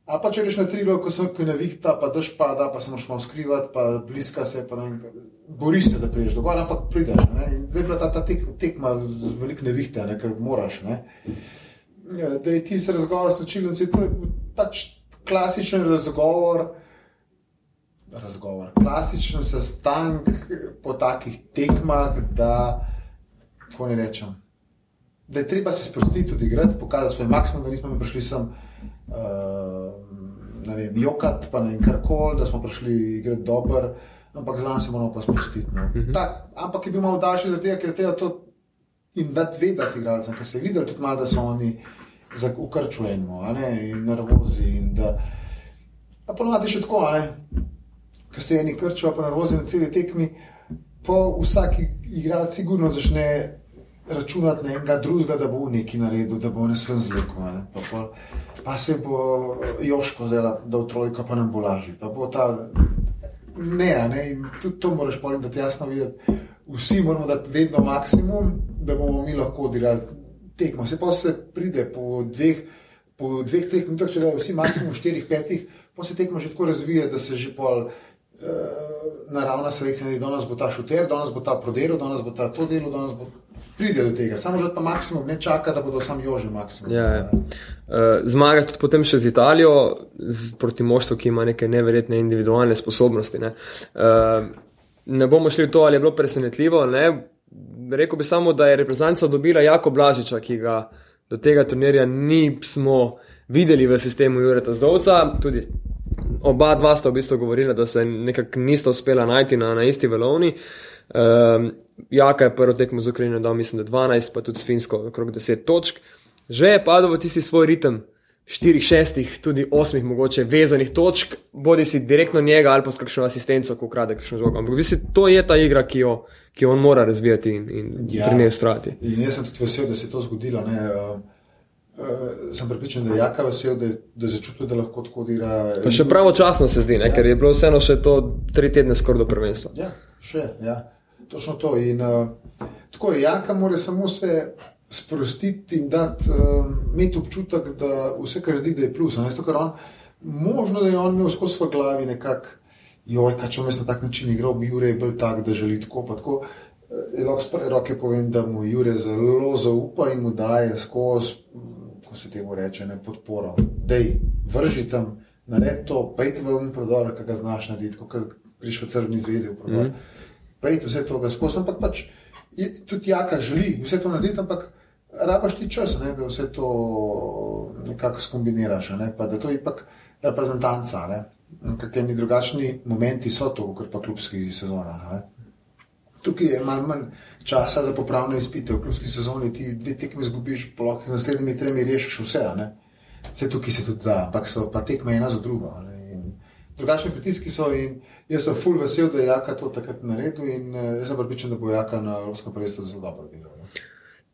[SPEAKER 2] Ali pa če greš na trigo, ko se nekaj navihta, pa daš pada, pa se moraš malo skrivati, pa bliska se, pa ne boriš se, da prideš do gore, ampak prideš. Zdaj pa ta, ta tek, tekma z veliko nevihte, ne? ker moraš. Ne? Ja, da je ti se razgovor s čilnici, to je pač klasičen razgovor. Razgovor. Klasičen sestank po takih tekmah, da, kako ne rečem, da je treba se sprostiti, tudi igrati, pokazati svoj maksimum, da nismo prišli sem uh, vem, jokat, pa ne kar koli, da smo prišli igrati dobro, ampak zraven se moramo pa spustiti. No. Uh mhm. -huh. Ampak je bil malo daljši za te, ker treba to in da vedeti igralcem, ker se je videl tudi malo, da so oni ukrčujemo in nervozi. In da, a ponovadi še tako, ker ste eni krčijo, pa nervozi na celi tekmi. Po vsaki igralci sigurno začne računati na enega drugega, da bo v neki naredil, da bo ne svem zlekel. Ne? Pa, pa, pa se bo eh, Joško zdela, da v trojko pa nam bo lažje. Ne, ne, in tudi to moraš povedati, da ti jasno videti. Vsi moramo dati vedno maksimum, da bomo mi lahko odigrali tekmo. Se pa se pride po dveh, po dveh, treh minutah, če da je vsi maksimum štirih, petih, pa se tekmo že tako razvije, da se že pol. Uh, naravna selekcija, da danes bo ta šuter, danes bo ta prodelil, danes bo ta to delo, danes bo pride do tega, samo že pa maksimum, ne čaka, da bodo sam jože maksimum.
[SPEAKER 1] Ja, ja. Uh, Zmaga tudi potem še z Italijo, z, proti moštvu, ki ima neke neverjetne individualne sposobnosti. Ne. Uh, ne bomo šli v to, ali je bilo presenetljivo. Ne. Rekl bi samo, da je reprezentanca dobila jako Blažiča, ki ga do tega turnirja nismo videli v sistemu Jureta Zdovca. Tudi oba dva sta v bistvu govorila, da se nekako nista uspela najti na, na isti valovni. Um, Jaka je prvo tekmo z Ukrajino dal, mislim, da 12, pa tudi s Finsko, okrog 10 točk. Že je padel v tisti svoj ritem, 4, 6, tudi 8, mogoče vezanih točk, bodi si direktno njega ali pa s kakšno asistenco, ko ukrade kakšno žogo. Ampak visi, to je ta igra, ki jo, ki jo on mora razvijati in, in ja, pri njej ustrajati.
[SPEAKER 2] In jaz sem tudi vesel, da se je to zgodilo. Ne, uh, sem pripričan, da je jaka vesel, da, da je začutil, da lahko tako dira.
[SPEAKER 1] Pa še pravočasno se zdi, ne, ja. ker je bilo vseeno še to tri tedne skoraj do prvenstva.
[SPEAKER 2] Ja, še, ja. Točno to. In, uh, tako je, Janka mora samo se sprostiti in dati uh, občutek, da vse, kar naredi, je plus. On, možno da je on imel skozi svoje glavi nekako, joj, kaj če vmes na tak način igral, bi Jure bil tak, da želi tako. tako. Uh, lahko s prve roke povem, da mu Jure zelo zaupa in mu daje skozi, ko se temu reče, ne podporo. Dej, vrži tam, naredi to, pejte v um prodor, kaj ga znaš narediti, kot greš v crvni zvezi v prodor. Mm -hmm pejti vse to, skozi, ampak pač je, tudi jaka želi vse to narediti, ampak rabaš ti čas, ne, da vse to nekako skombiniraš, ne, pa da to je ipak reprezentanca, ne, kakšni drugačni momenti so to, kot pa klubski sezona. Ne. Tukaj je malo manj časa za popravne izpite, v klubski sezoni ti dve tekmi zgubiš, polok z naslednjimi tremi rešiš vse. Vse tukaj se tudi da, ampak so pa tekme ena za drugo. Drugačni pritiski so in jaz sem full vesel, da je Jaka to takrat naredil in uh, jaz sem pripričan, da bo Jaka na Evropskem prvenstvu zelo dobro delal.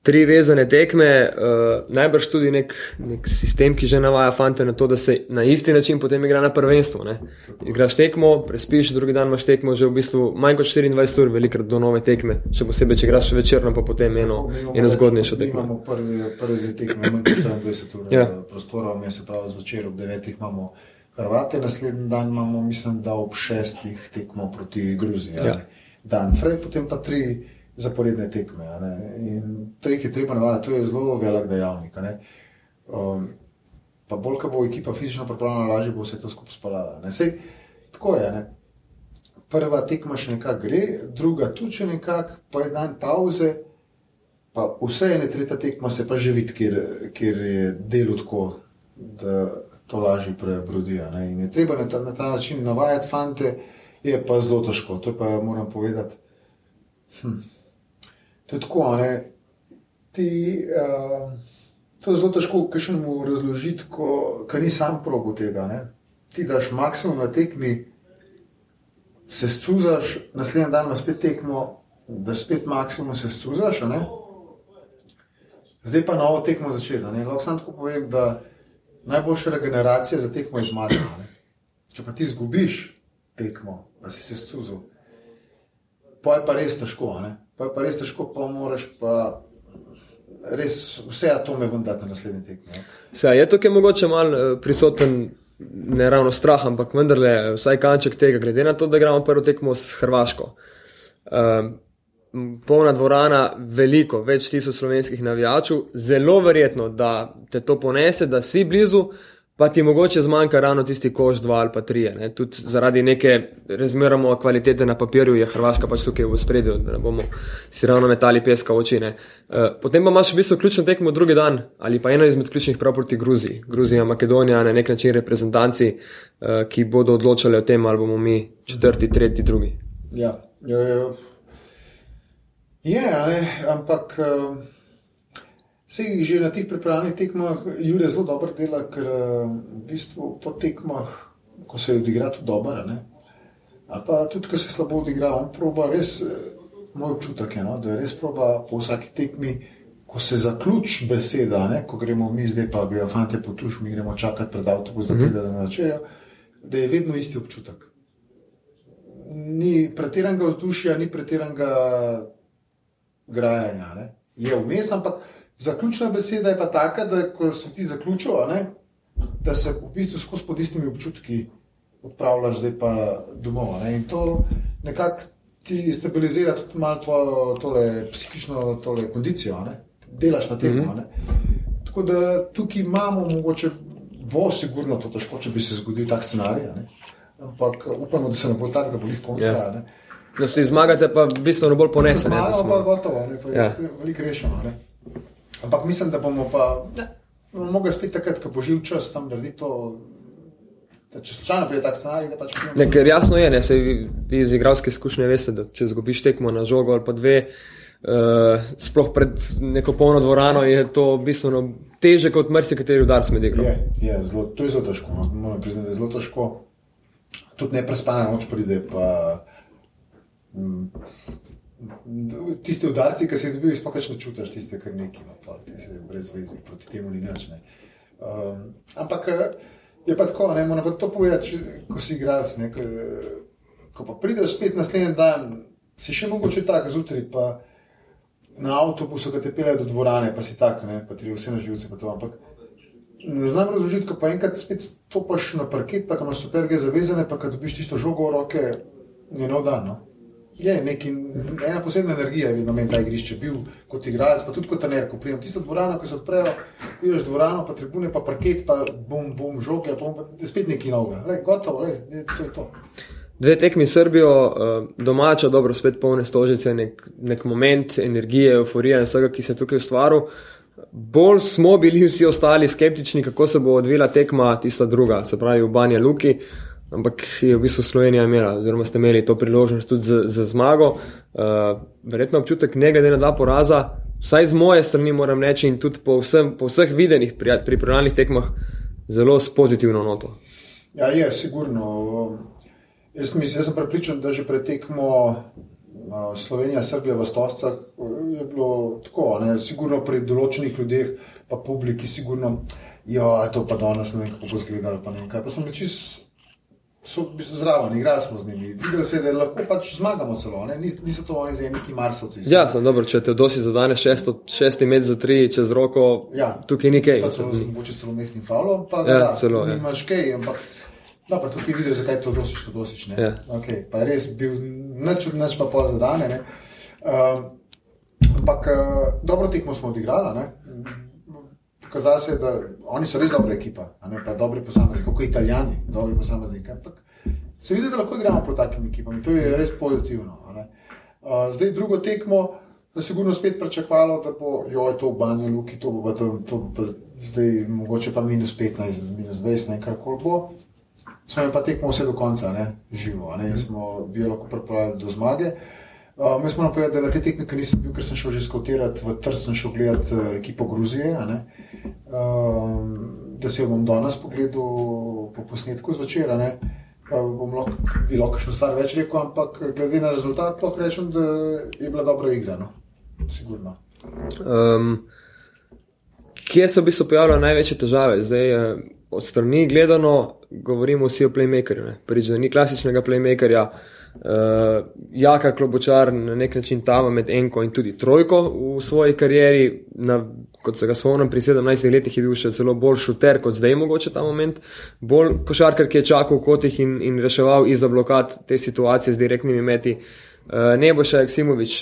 [SPEAKER 1] Tri vezane tekme, uh, najbrž tudi nek, nek sistem, ki že navaja fante na to, da se na isti način potem igra na prvenstvu. Ne? Igraš tekmo, prespiš, drugi dan imaš tekmo, že v bistvu manj kot 24 ur, velikrat do nove tekme, še posebej, če igraš večerno, pa potem eno, eno zgodnejšo tekmo.
[SPEAKER 2] Imamo prvi, prvi tekme, manj kot 24 ur, ja. prostora, mi se pravi zvečer ob 9. imamo. Hrvate, naslednji dan imamo, mislim, da ob šestih tekmo proti Gruziji. Ja. Dan fraj, potem pa tri zaporedne tekme. In treh je treba navaditi, to je zelo velik dejavnik. Um, pa bolj, ko bo ekipa fizično pripravljena, lažje bo vse to skupaj spalala. Sej, tako je. Ne? Prva tekma še nekako gre, druga tudi še nekako, pa je dan pauze, pa vse ene, tretja tekma se pa že vidi, ker, ker je delo tako to lažje prebrodijo. In je treba na ta, na ta način navajati fante, je pa zelo težko. To pa moram povedati. Hm. To je tako, ne. Ti, uh, to je zelo težko, kaj še mu razložiti, ko, ko ni sam progo tega. Ne. Ti daš maksimum na tekmi, se scuzaš, naslednji dan imaš spet tekmo, da spet maksimum se scuzaš. Zdaj pa novo tekmo začeti. Lahko samo tako povem, da najboljša regeneracija za tekmo je zmaga. Če pa ti izgubiš tekmo, pa si se scuzil, pa je pa res težko. Pa je pa res težko, pa moraš pa res vse atome vendati na naslednji tekmi.
[SPEAKER 1] Se, je tukaj mogoče malo eh, prisoten. Ne ravno strah, ampak vendarle, vsaj kanček tega, glede na to, da gremo prvo tekmo s Hrvaško. Um, polna dvorana, veliko, več tisoč slovenskih navijačev, zelo verjetno, da te to ponese, da si blizu, pa ti mogoče zmanjka ravno tisti koš, dva ali pa tri. Ne? Tudi zaradi neke razmeroma kvalitete na papirju je Hrvaška pač tukaj v spredju, da ne bomo si ravno metali peska v oči. Uh, potem pa imaš v bistvu ključno tekmo drugi dan ali pa eno izmed ključnih prav proti Gruziji. Gruzija, Makedonija, na nek način reprezentanci, uh, ki bodo odločali o tem, ali bomo mi četrti, tretji, drugi.
[SPEAKER 2] Ja, ja, ja. Je, ampak uh, eh, se jih že na teh pripravljenih tekmah, Jure zelo dobro dela, ker uh, v bistvu po tekmah, ko se odigra tudi dobro, ali pa tudi, ko se slabo odigra, on proba res, uh, moj občutek je, no, da je res proba po vsaki tekmi. Ko se zaključi beseda, ne, ko gremo mi zdaj, pa grejo fanti po tuš, mi gremo čakati pred avtobus, da pride do načela, da je vedno isti občutek. Ni pretiranega vzdušja, ni pretiranega grajanja. Ne? Je vmes, ampak zaključna beseda je pa taka, da ko se ti zaključil, da se v bistvu skozi pod istimi občutki odpravljaš, zdaj pa domov. Ne? In to nekako ti stabilizira tudi malo tvojo tole, psihično tole kondicijo, ne? delaš na tem. Mm -hmm. Tako da tukaj imamo, mogoče bo sigurno to težko, če bi se zgodil tak scenarij. Ampak upamo, da se ne bo tako, da bo jih kontra. Yeah. Ja.
[SPEAKER 1] Da se zmagate, pa bistveno bolj ponesete.
[SPEAKER 2] Zmaga pa gotovo, ne, pa ja. veliko rešeno. Ne. Ampak mislim, da bomo pa bomo mogli spet takrat, ko bo živ čas tam narediti to. Če slučajno pride tak scenarij, da pač
[SPEAKER 1] ne. Ker jasno je, ne, se vi, vi iz igralske izkušnje veste, da če zgubiš tekmo na žogo ali pa dve, uh, sploh pred neko polno dvorano, je to bistveno teže kot marsikateri udarc med igro.
[SPEAKER 2] Je, je, zelo, to je zelo težko, no. moram priznati, da je zelo težko. Tudi neprespana noč pride, pa Mm. Tiste udarce, ki si jih dobil, sploh ne čutiš, tiste, kar neki, no, pa ti si brez vezi, proti temu ni nič. Um, ampak eh, je pa tako, ne moreš to povedati, ko si igralec. Ko, ko pa prideš spet naslednji dan, si še mogoče tako zjutraj, pa na avtobusu, ki te pele do dvorane, pa si tako, ne, pa ti vse na živce. Ampak ne znam razložiti, ko pa enkrat spet stopiš na parket, pa imaš superge zavezane, pa kad dobiš tisto žogo v roke, je nov dan. No. Je neki, ena posebna energija, vedno meni ta igrišče bil kot igralec, pa tudi kot trener. Ko prijem tisto dvorano, ko se odprejo, vidiš dvorano, pa tribune, pa parket, pa bom, bom, žoge, pa spet neki novega. Gotovo, le, to je to.
[SPEAKER 1] Dve tekmi Srbijo, uh, domača, dobro, spet polne stožice, nek, nek moment energije, euforije in vsega, ki se je tukaj ustvaril. Bolj smo bili vsi ostali skeptični, kako se bo odvila tekma, tista druga, se pravi v Banja Luki. Ampak je v bistvu Slovenija imela, oziroma ste imeli to priložnost tudi za, za zmago. Uh, verjetno občutek, ne glede na dva poraza, vsaj z moje strani moram reči, in tudi po, vsem, po vseh videnih pri pripravljalnih tekmah, zelo s pozitivno noto.
[SPEAKER 2] Ja, je, sigurno. Jaz, mislim, jaz sem prepričan, da že pretekmo Slovenija, Srbija v Stovcah je bilo tako, ne, sigurno pri določenih ljudeh, pa publiki, sigurno, ja, to pa danes ne vem, kako bo izgledalo, pa ne vem kaj. Pa smo bili čist zraven, igrali smo z njimi, videli se, da lahko pač zmagamo celo, ne, niso to oni zemljiki Marsovci.
[SPEAKER 1] Ja, sem dobro, če te dosi zadane šesto, šesti med za tri čez roko, ja, tukaj nekaj.
[SPEAKER 2] To celo, mogoče celo mehni falo, pa
[SPEAKER 1] ja,
[SPEAKER 2] da,
[SPEAKER 1] celo, ja.
[SPEAKER 2] nimaš kaj, ampak. Dobro, tukaj vidiš, zakaj to dosiš, to dosiš.
[SPEAKER 1] Ja.
[SPEAKER 2] Okay, pa je res bil noč, noč pa pol zadane. Uh, ampak uh, dobro tekmo smo odigrali. Pokazalo se da oni so res dobra ekipa, ne pa dobri posamezniki, kot italijani, dobri posamezniki. Ampak se vidi, da lahko igramo proti takim ekipam in to je res pozitivno. Uh, zdaj drugo tekmo. Da se sigurno spet pričakovalo, da bo jo, to v banju, luki, to bo, to, to bo zdaj, mogoče pa minus 15, minus 20, ne kar koli bo smo pa tekmo vse do konca, ne, živo, ne, in smo bili lahko pripravljeni do zmage. Uh, mi smo napovedali, da na te tekme, nisem bil, ker sem šel že skotirati v Trst, sem šel gledati uh, ekipo Gruzije. Uh, da se jo bom danes pogledal po posnetku zvečer. Uh, bom lahko, bi lahko še stvar več rekel, ampak glede na rezultat, lahko rečem, da je bila dobra igra. No? Sigurno. Um,
[SPEAKER 1] kje so bi se pojavljale največje težave? Zdaj, uh od strani gledano, govorimo vsi o playmakerju. Prvič, da ni klasičnega playmakerja, uh, jaka klobočar na nek način tam med enko in tudi trojko v svoji karieri. Na, kot se ga spomnim, pri 17 letih je bil še celo bolj šuter kot zdaj, mogoče ta moment. Bolj košarkar, ki je čakal v kotih in, in reševal iza blokad te situacije z direktnimi meti. Uh, ne bo še Aksimovič,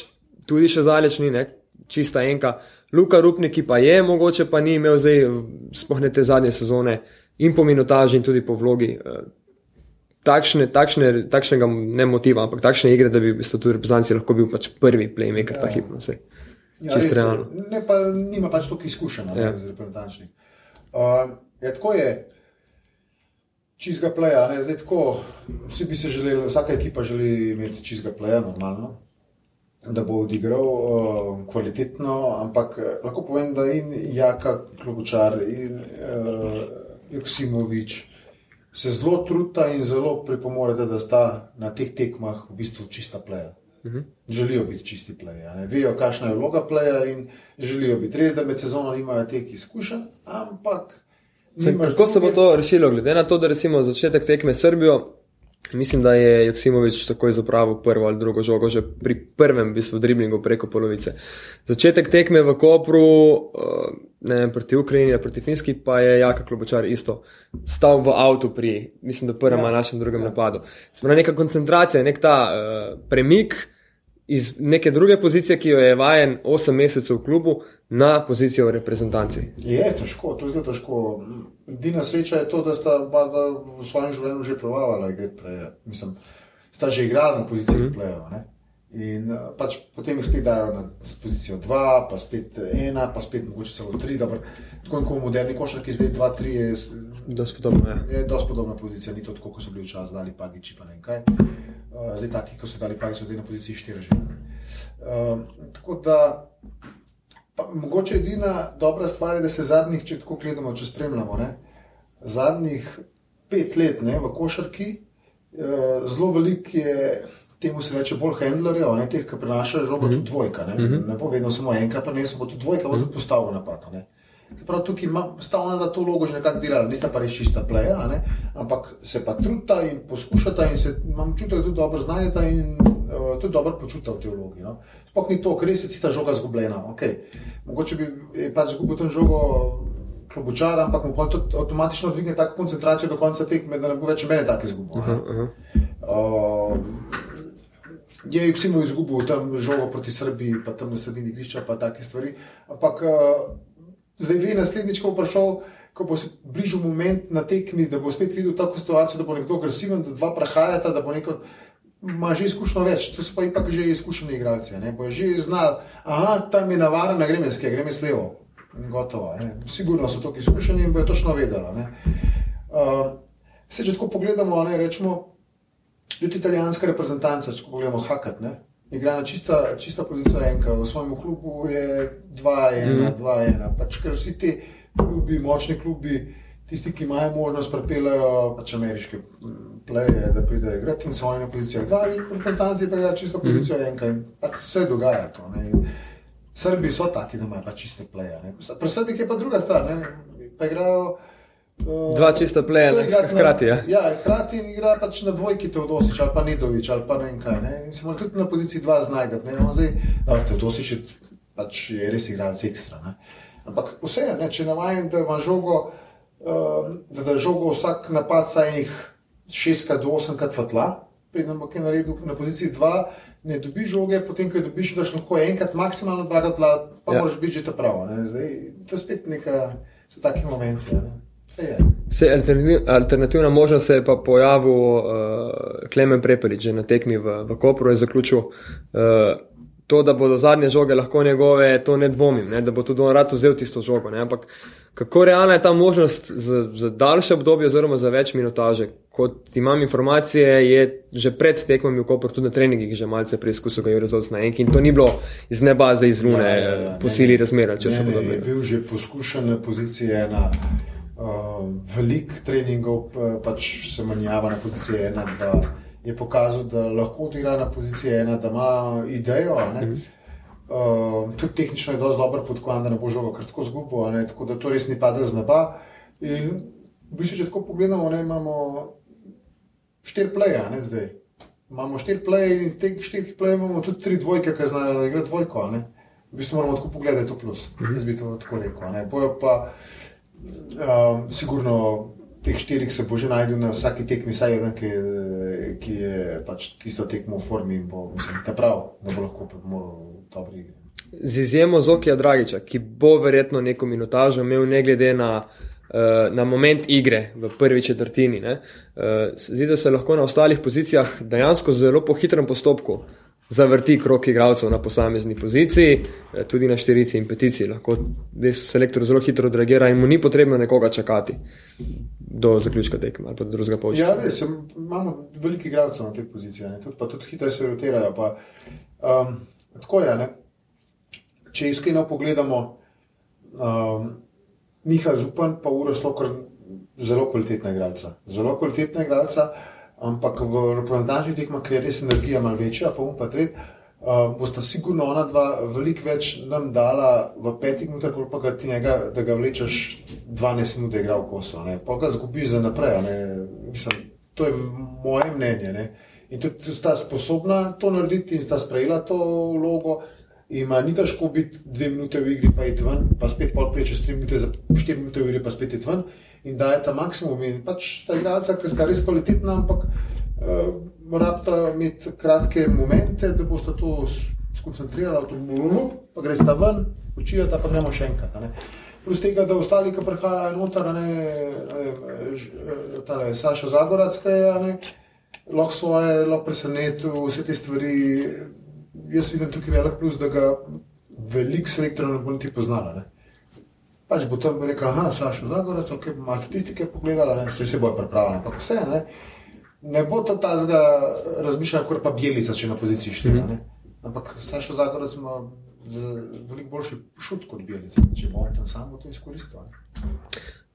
[SPEAKER 1] tudi še zalečni, ne, čista enka. Luka Rupnik pa je, mogoče pa ni imel zdaj, spohne te zadnje sezone in po minutaži, in tudi po vlogi. Eh, takšne, takšne, takšnega ne motiva, ampak takšne igre, da bi tudi reprezentanci lahko bil pač prvi playmaker ja. ta hip. No,
[SPEAKER 2] ja, res, ne, pa nima pač toliko izkušenj ja. z reprezentančnim. Uh, ja, tako je. Čizga pleja, ne? zdaj tako, vsi bi se želeli, vsaka ekipa želi imeti čizga pleja, normalno da bo odigral uh, kvalitetno, ampak eh, lahko povem, da in Jaka Klobučar in uh, Joksimovič se zelo truta in zelo pripomorete, da sta na teh tekmah v bistvu čista pleja. Uh mhm. -huh. Želijo biti čisti pleja, vejo, kakšna je vloga pleja in želijo biti res, da med sezono nimajo teh izkušenj, ampak.
[SPEAKER 1] Kako se bo to rešilo, glede na to, da recimo začetek tekme Srbijo, Mislim, da je Joksimovič takoj zapravil prvo ali drugo žogo, že pri prvem bistvu driblingu preko polovice. Začetek tekme v Kopru, eh, ne vem, proti Ukrajini, proti Finski, pa je Jaka Klobočar isto stal v avtu pri, mislim, da prvem ali ja. našem drugem ja. napadu. Smo na neka koncentracija, nek ta uh, premik iz neke druge pozicije, ki jo je vajen 8 mesecev v klubu, na pozicijo v reprezentanci.
[SPEAKER 2] Je težko, to je zelo težko. Edina sreča je to, da sta v svojem življenju že provala, da sta že igrala na poziciji mm. pleja. In eh, pač potem jih spet dajo na pozicijo 2, pa spet 1, pa spet mogoče celo 3. Dobro. Tako kot moderni košarki, ki zdaj 2, 3 je.
[SPEAKER 1] Dosti podobna,
[SPEAKER 2] ja. je dosti podobna pozicija, ni to tako, kot so bili včasih, dali pagiči pa ne kaj. Uh, zdaj taki, ko so dali pagiči, so zdaj na poziciji 4 že. Uh, tako da Pa, mogoče edina dobra stvar je, da se zadnjih, če tako gledamo, če spremljamo, ne, zadnjih pet let ne, v košarki, eh, zelo velik je. Temu se reče bolj handlerjev, ne teh, ki prenašajo žogo, mm -hmm. tudi dvojka. Ne, mm -hmm. ne bo vedno samo enka, pa ne samo tudi dvojka, mm -hmm. postavlja napad. Prav tukaj ima stavna, da to logo že nekako dela, nista pa res čista pleja, ampak se pa truta in poskušata in se imam čutek, da tudi dobro znanje in uh, tudi dobro počuta v tej vlogi. No. Sploh ni to, ker je tista žoga zgubljena. Okay. Mogoče bi pač izgubil ten žogo klobučar, ampak mu to avtomatično dvigne tako koncentracijo do konca tekme, da ne bo več mene tako izgubil. Uh -huh. uh, je Juksimo izgubil tam žogo proti Srbiji, pa tam na sredini igrišča, pa take stvari. Ampak uh, zdaj vi naslednjič, ko bo prišel, ko bo se bližal moment na tekmi, da bo spet videl tako situacijo, da bo nekdo agresiven, da dva prehajata, da bo neko. Ma že izkušnjo več, to so pa ipak že izkušeni igralci. Ne? Bo že znal, da tam je navaren, ne grem jaz, grem jaz levo. Gotovo. Ne? Sigurno so to izkušeni in bojo točno vedeli. Uh, se že tako pogledamo, ne rečemo, tudi italijanska reprezentanca, če pogledamo Hakat, ne? igra na čista, čista pozicija enka, v svojem klubu je 2-1, 2-1. Mm. Pač, ker vsi ti klubi, močni klubi, tisti, ki imajo možnost, prepelajo pač ameriške pleje, da pridejo igrati in svoje na pozicije. Da, in reprezentanci pa igrajo čisto pozicijo enka in pač se dogaja to. Ne? Srbi so taki, da imajo pač čiste pleje. Pri Srbih je pa druga stvar, ne? pa igrajo.
[SPEAKER 1] Dva čista pleja, hkrati. Ja,
[SPEAKER 2] ja hkrati igra pač na dvojki Teodosič ali pa Nedovič ali pa ne vem kaj. Ne? In se mora tudi na poziciji dva znajdati. Teodosič je, pač je res igralec ekstra. Ne? Ampak vse je, če navajen, da ima žogo, uh, da za žogo vsak napad saj jih šestkrat do osemkrat v tla, pridem pa kaj naredil na poziciji dva. Ne dobiš žoge, potem, ko dobiš, daš lahko enkrat, maksimalno dva tla, pa ja. moraš biti že ta pravo. Zdaj, to je spet neka, so taki momenti. Ne?
[SPEAKER 1] Se alternativna možnost se je pa pojavil uh, Klemen Prepelič, na tekmi v, v Kopru je zaključil. Uh, To, da bodo zadnje žoge lahko njegove, to ne dvomim, ne, da bo tudi on rad vzel tisto žogo. Ne, ampak kako realna je ta možnost za, za daljše obdobje, oziroma za več minutaže? Kot imam informacije, je že pred tekmami v Koperu, tudi na treningih, že malce preizkusil, da je rezultat na enki. In to ni bilo iz neba, zdaj iz lune, ja, ja, ja, po sili razmer. Če
[SPEAKER 2] se bo dobro. Je bil že pozicije na uh, velik treningov, pač se manjava na poziciji 1-2. Je pokazal, da lahko odigra na poziciji 1, da ima idejo. Uh, tudi tehnično je dosti dobro podkovan, da ne bo žogo kratko zgubo, tako da to res ni padlo z neba. In v bistvu, če tako pogledamo, ne, imamo štiri pleje, ne zdaj. Imamo štiri pleje in iz teh štirih pleje imamo tudi tri dvojke, ki znajo igrati dvojko. Ne. V bistvu moramo tako pogledati, da je to plus. Mhm. Jaz bi to tako rekel. Bojo pa Um, sigurno teh štirih se bo že najdel na vsaki tekmi, saj je nekaj, ki je pač tisto tekmo v formi in bo, mislim, ta prav, da bo lahko primoral dobre igre.
[SPEAKER 1] Z izjemo Zokija Dragiča, ki bo verjetno neko minutažo imel, ne glede na, uh, na moment igre v prvi četrtini. Uh, zdi, da se lahko na ostalih pozicijah dejansko zelo po hitrem postopku zavrti krok igralcev na posamezni poziciji, eh, tudi na štirici in petici. Lahko selektor zelo hitro reagira in mu ni potrebno nekoga čakati do zaključka tekme ali do drugega
[SPEAKER 2] polčasa. Ja, res, imamo veliko igralcev na teh pozicijah, tudi, pa tudi hitro se rotirajo. Pa, um, tako je, ne? če iskreno pogledamo, um, Miha Zupan pa uro slokar zelo kvalitetna igralca. Zelo kvalitetna igralca. Ampak v reprezentančnih tekmah, ki je res energija malo večja, pa um pa tret, uh, bosta sigurno ona dva veliko več nam dala v petih minutah, kot pa ti njega, da ga vlečeš 12 minut, da igra v koso. Ne. Pa ga zgubiš za naprej. Mislim, to je moje mnenje. Ne. In tudi sta sposobna to narediti in sta sprejela to vlogo. Ima ni težko biti dve minute v igri, pa je tven, pa spet pol prej čez tri minute, za štiri minute v igri, pa spet je tven in da je ta maksimum. In pač ta igralca, ki sta res kvalitetna, ampak uh, morata imeti kratke momente, da boste to skoncentrirali, to bulu, pa greš ta ven, učijo ta pa gremo še enkrat. Plus tega, da ostali, ki prihajajo noter, ne, Saša Zagorac, ki je, lahko svoje, lahko preseneti vse te stvari jaz vidim tukaj velik plus, da ga veliko selektorjev ne bo niti poznala. Pač bo tam rekel, ah, Sašo, Zagorec, ok, malo statistike pogledala, ne, se, se bo pripravljala, ampak vse, ne, ne bo to ta zga razmišljala, kot pa Bjelica, če na poziciji štiri, mm -hmm. ampak Sašo Zagorec ima veliko boljši šut kot Bjelica, če bo on tam sam to izkoristil.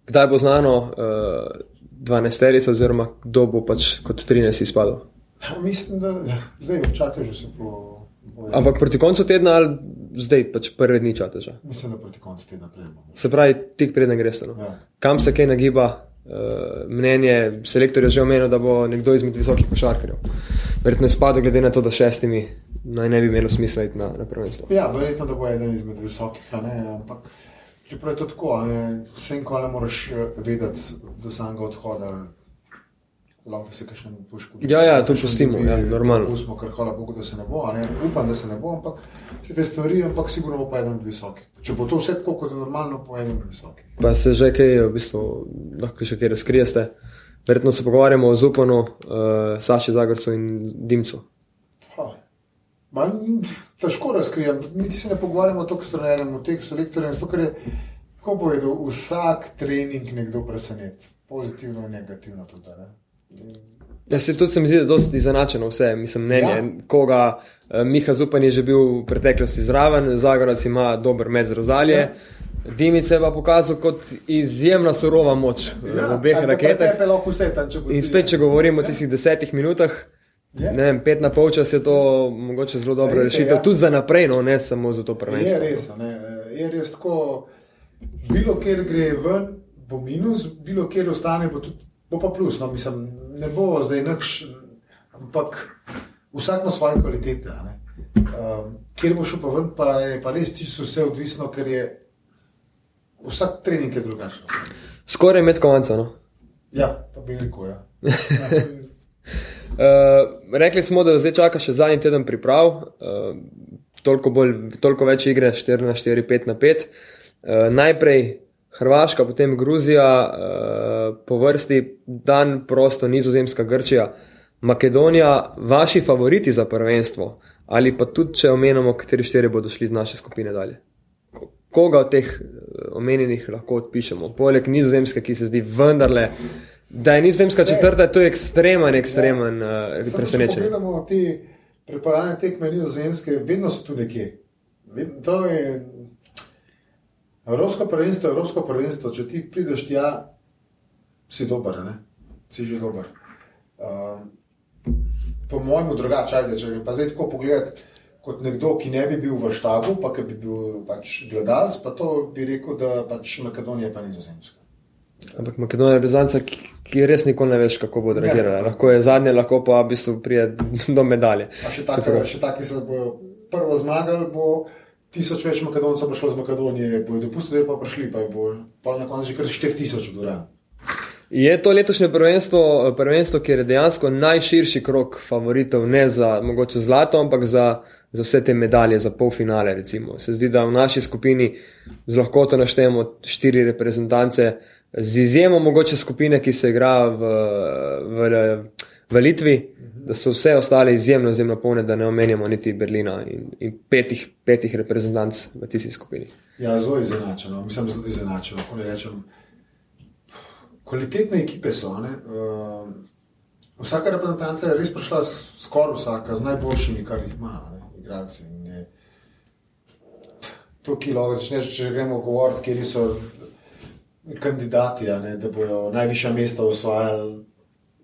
[SPEAKER 1] Kdaj bo znano uh, eh, 12. oziroma kdo bo pač kot 13. izpadel?
[SPEAKER 2] Ja, mislim, da ja, zdaj čakajo že se po.
[SPEAKER 1] Ampak proti koncu tedna ali zdaj, pač prve dni čate že?
[SPEAKER 2] Mislim, da proti koncu tedna prejmo.
[SPEAKER 1] Se pravi, tik preden greš. No? Ja. Kam se kaj nagiba? Uh, mnenje selektorja je že omenil, da bo nekdo izmed visokih košarkarjev. Verjetno je spadlo, glede na to, da šestimi naj ne bi imelo smisla iti na, na prvenstvo.
[SPEAKER 2] Ja, verjetno, da bo eden izmed visokih, ne, ampak čeprav je to tako, vsem, ko ne moreš eh, vedeti do samega odhoda, lahko se kakšnem poškoduje.
[SPEAKER 1] Ja, ja, to pustimo, ja, normalno.
[SPEAKER 2] Pustimo, ker hvala Bogu, da se ne bo, ne, upam, da se ne bo, ampak vse te stvari, ampak sigurno bo pa eden od visokih. Če bo to vse tako, kot je normalno, po enem od visokih.
[SPEAKER 1] Pa se že kaj, v bistvu, lahko še kaj razkrijeste. Verjetno se pogovarjamo o Zupanu, uh, Saši Zagorcu in Dimcu.
[SPEAKER 2] Ha. Ma, n- težko razkrijem, niti se ne pogovarjamo tako s trenerjem, o teh selektorjem, zato ker je, kako povedal, vsak trening nekdo preseneti, pozitivno in negativno tudi. Ne?
[SPEAKER 1] Ja, se tudi se mi zdi, da je dosti izenačeno vse, mislim, mnenje.
[SPEAKER 2] Ja.
[SPEAKER 1] Ja. Koga, eh, Miha Zupan je že bil v preteklosti zraven, Zagorac ima dober med z razdalje. Ja. Dimic je pa pokazal kot izjemna surova moč ja, v obeh raketah.
[SPEAKER 2] Vse tam,
[SPEAKER 1] In spet, če govorimo o tistih desetih minutah,
[SPEAKER 2] Je.
[SPEAKER 1] ne vem, pet na polčas je to mogoče zelo dobra
[SPEAKER 2] Res je,
[SPEAKER 1] rešitev,
[SPEAKER 2] ja.
[SPEAKER 1] tudi za naprej, no, ne samo za to
[SPEAKER 2] Je
[SPEAKER 1] prvenstvo.
[SPEAKER 2] res, a ne, je res tako. Bilo kjer gre ven, bo minus, bilo kjer ostane, bo, tudi, bo pa plus. No, mislim, ne bo zdaj nič, ampak vsak ima svoje kvalitete. Um, kjer bo šel pa ven, pa je pa res čisto vse odvisno, ker je vsak trening je drugačen.
[SPEAKER 1] Skoraj med konca. No.
[SPEAKER 2] Ja, pa bi rekel. Ja.
[SPEAKER 1] Uh, rekli smo, da zdaj čaka še zadnji teden priprav, uh, toliko, bolj, toliko več igre, 4 na 4, 5 na 5. Uh, najprej Hrvaška, potem Gruzija, uh, po vrsti dan prosto, Nizozemska, Grčija, Makedonija, vaši favoriti za prvenstvo, ali pa tudi, če omenimo, kateri štiri bodo šli z naše skupine dalje. Ko- Koga od teh eh, omenjenih lahko odpišemo? Poleg Nizozemske, ki se zdi vendarle, da je Nizozemska četrta, to je ekstremen, ekstremen ja. uh,
[SPEAKER 2] Samo, če
[SPEAKER 1] presenečenje.
[SPEAKER 2] pogledamo te pripravljene tekme nizozemske, vedno so tu nekje. Ved- To je Evropsko prvenstvo, Evropsko prvenstvo. Če ti prideš tja, si dober, a ne? si že dober. Um, po mojemu drugače, ajde, če grem pa zdaj tako pogledati. Kot nekdo, ki ne bi bil v štabu, pa ki bi bil pač gledalec, pa to bi rekel, da pač Makedonija pa nizozemska.
[SPEAKER 1] Ampak Makedonija je reprezentanta, ki, ki res nikoli ne veš, kako bo reagirala.
[SPEAKER 2] tako.
[SPEAKER 1] Lahko je zadnja, lahko pa v bistvu prije do medalje.
[SPEAKER 2] Pa še taki, še taki se bojo prvo zmagali, bo tisoč več Makedoncev prišlo z Makedonije, bojo dopustili, zdaj pa prišli, pa bo pa na koncu že kar 4000 v dvorani.
[SPEAKER 1] Je to letošnje prvenstvo, prvenstvo, kjer je dejansko najširši krok favoritov, ne za mogoče zlato, ampak za, za vse te medalje, za polfinale. Recimo. Se zdi, da v naši skupini z lahkoto naštejemo štiri reprezentance, z izjemo mogoče skupine, ki se igra v, v, v Litvi, da so vse ostale izjemno, izjemno polne, da ne omenjamo niti Berlina in, in petih, petih reprezentanc v tisti skupini.
[SPEAKER 2] Ja, zelo izenačeno, mislim, zelo izenačeno. Kako ne rečem. Kvalitetne ekipe so. ne, Uh, vsaka reprezentanca je res prišla, skoraj vsaka, z najboljšimi, kar jih ima, ne, igralci. In je- Tukaj lahko začneš, če gremo govoriti, kje so kandidati, ne, da bodo najvišja mesta osvajali.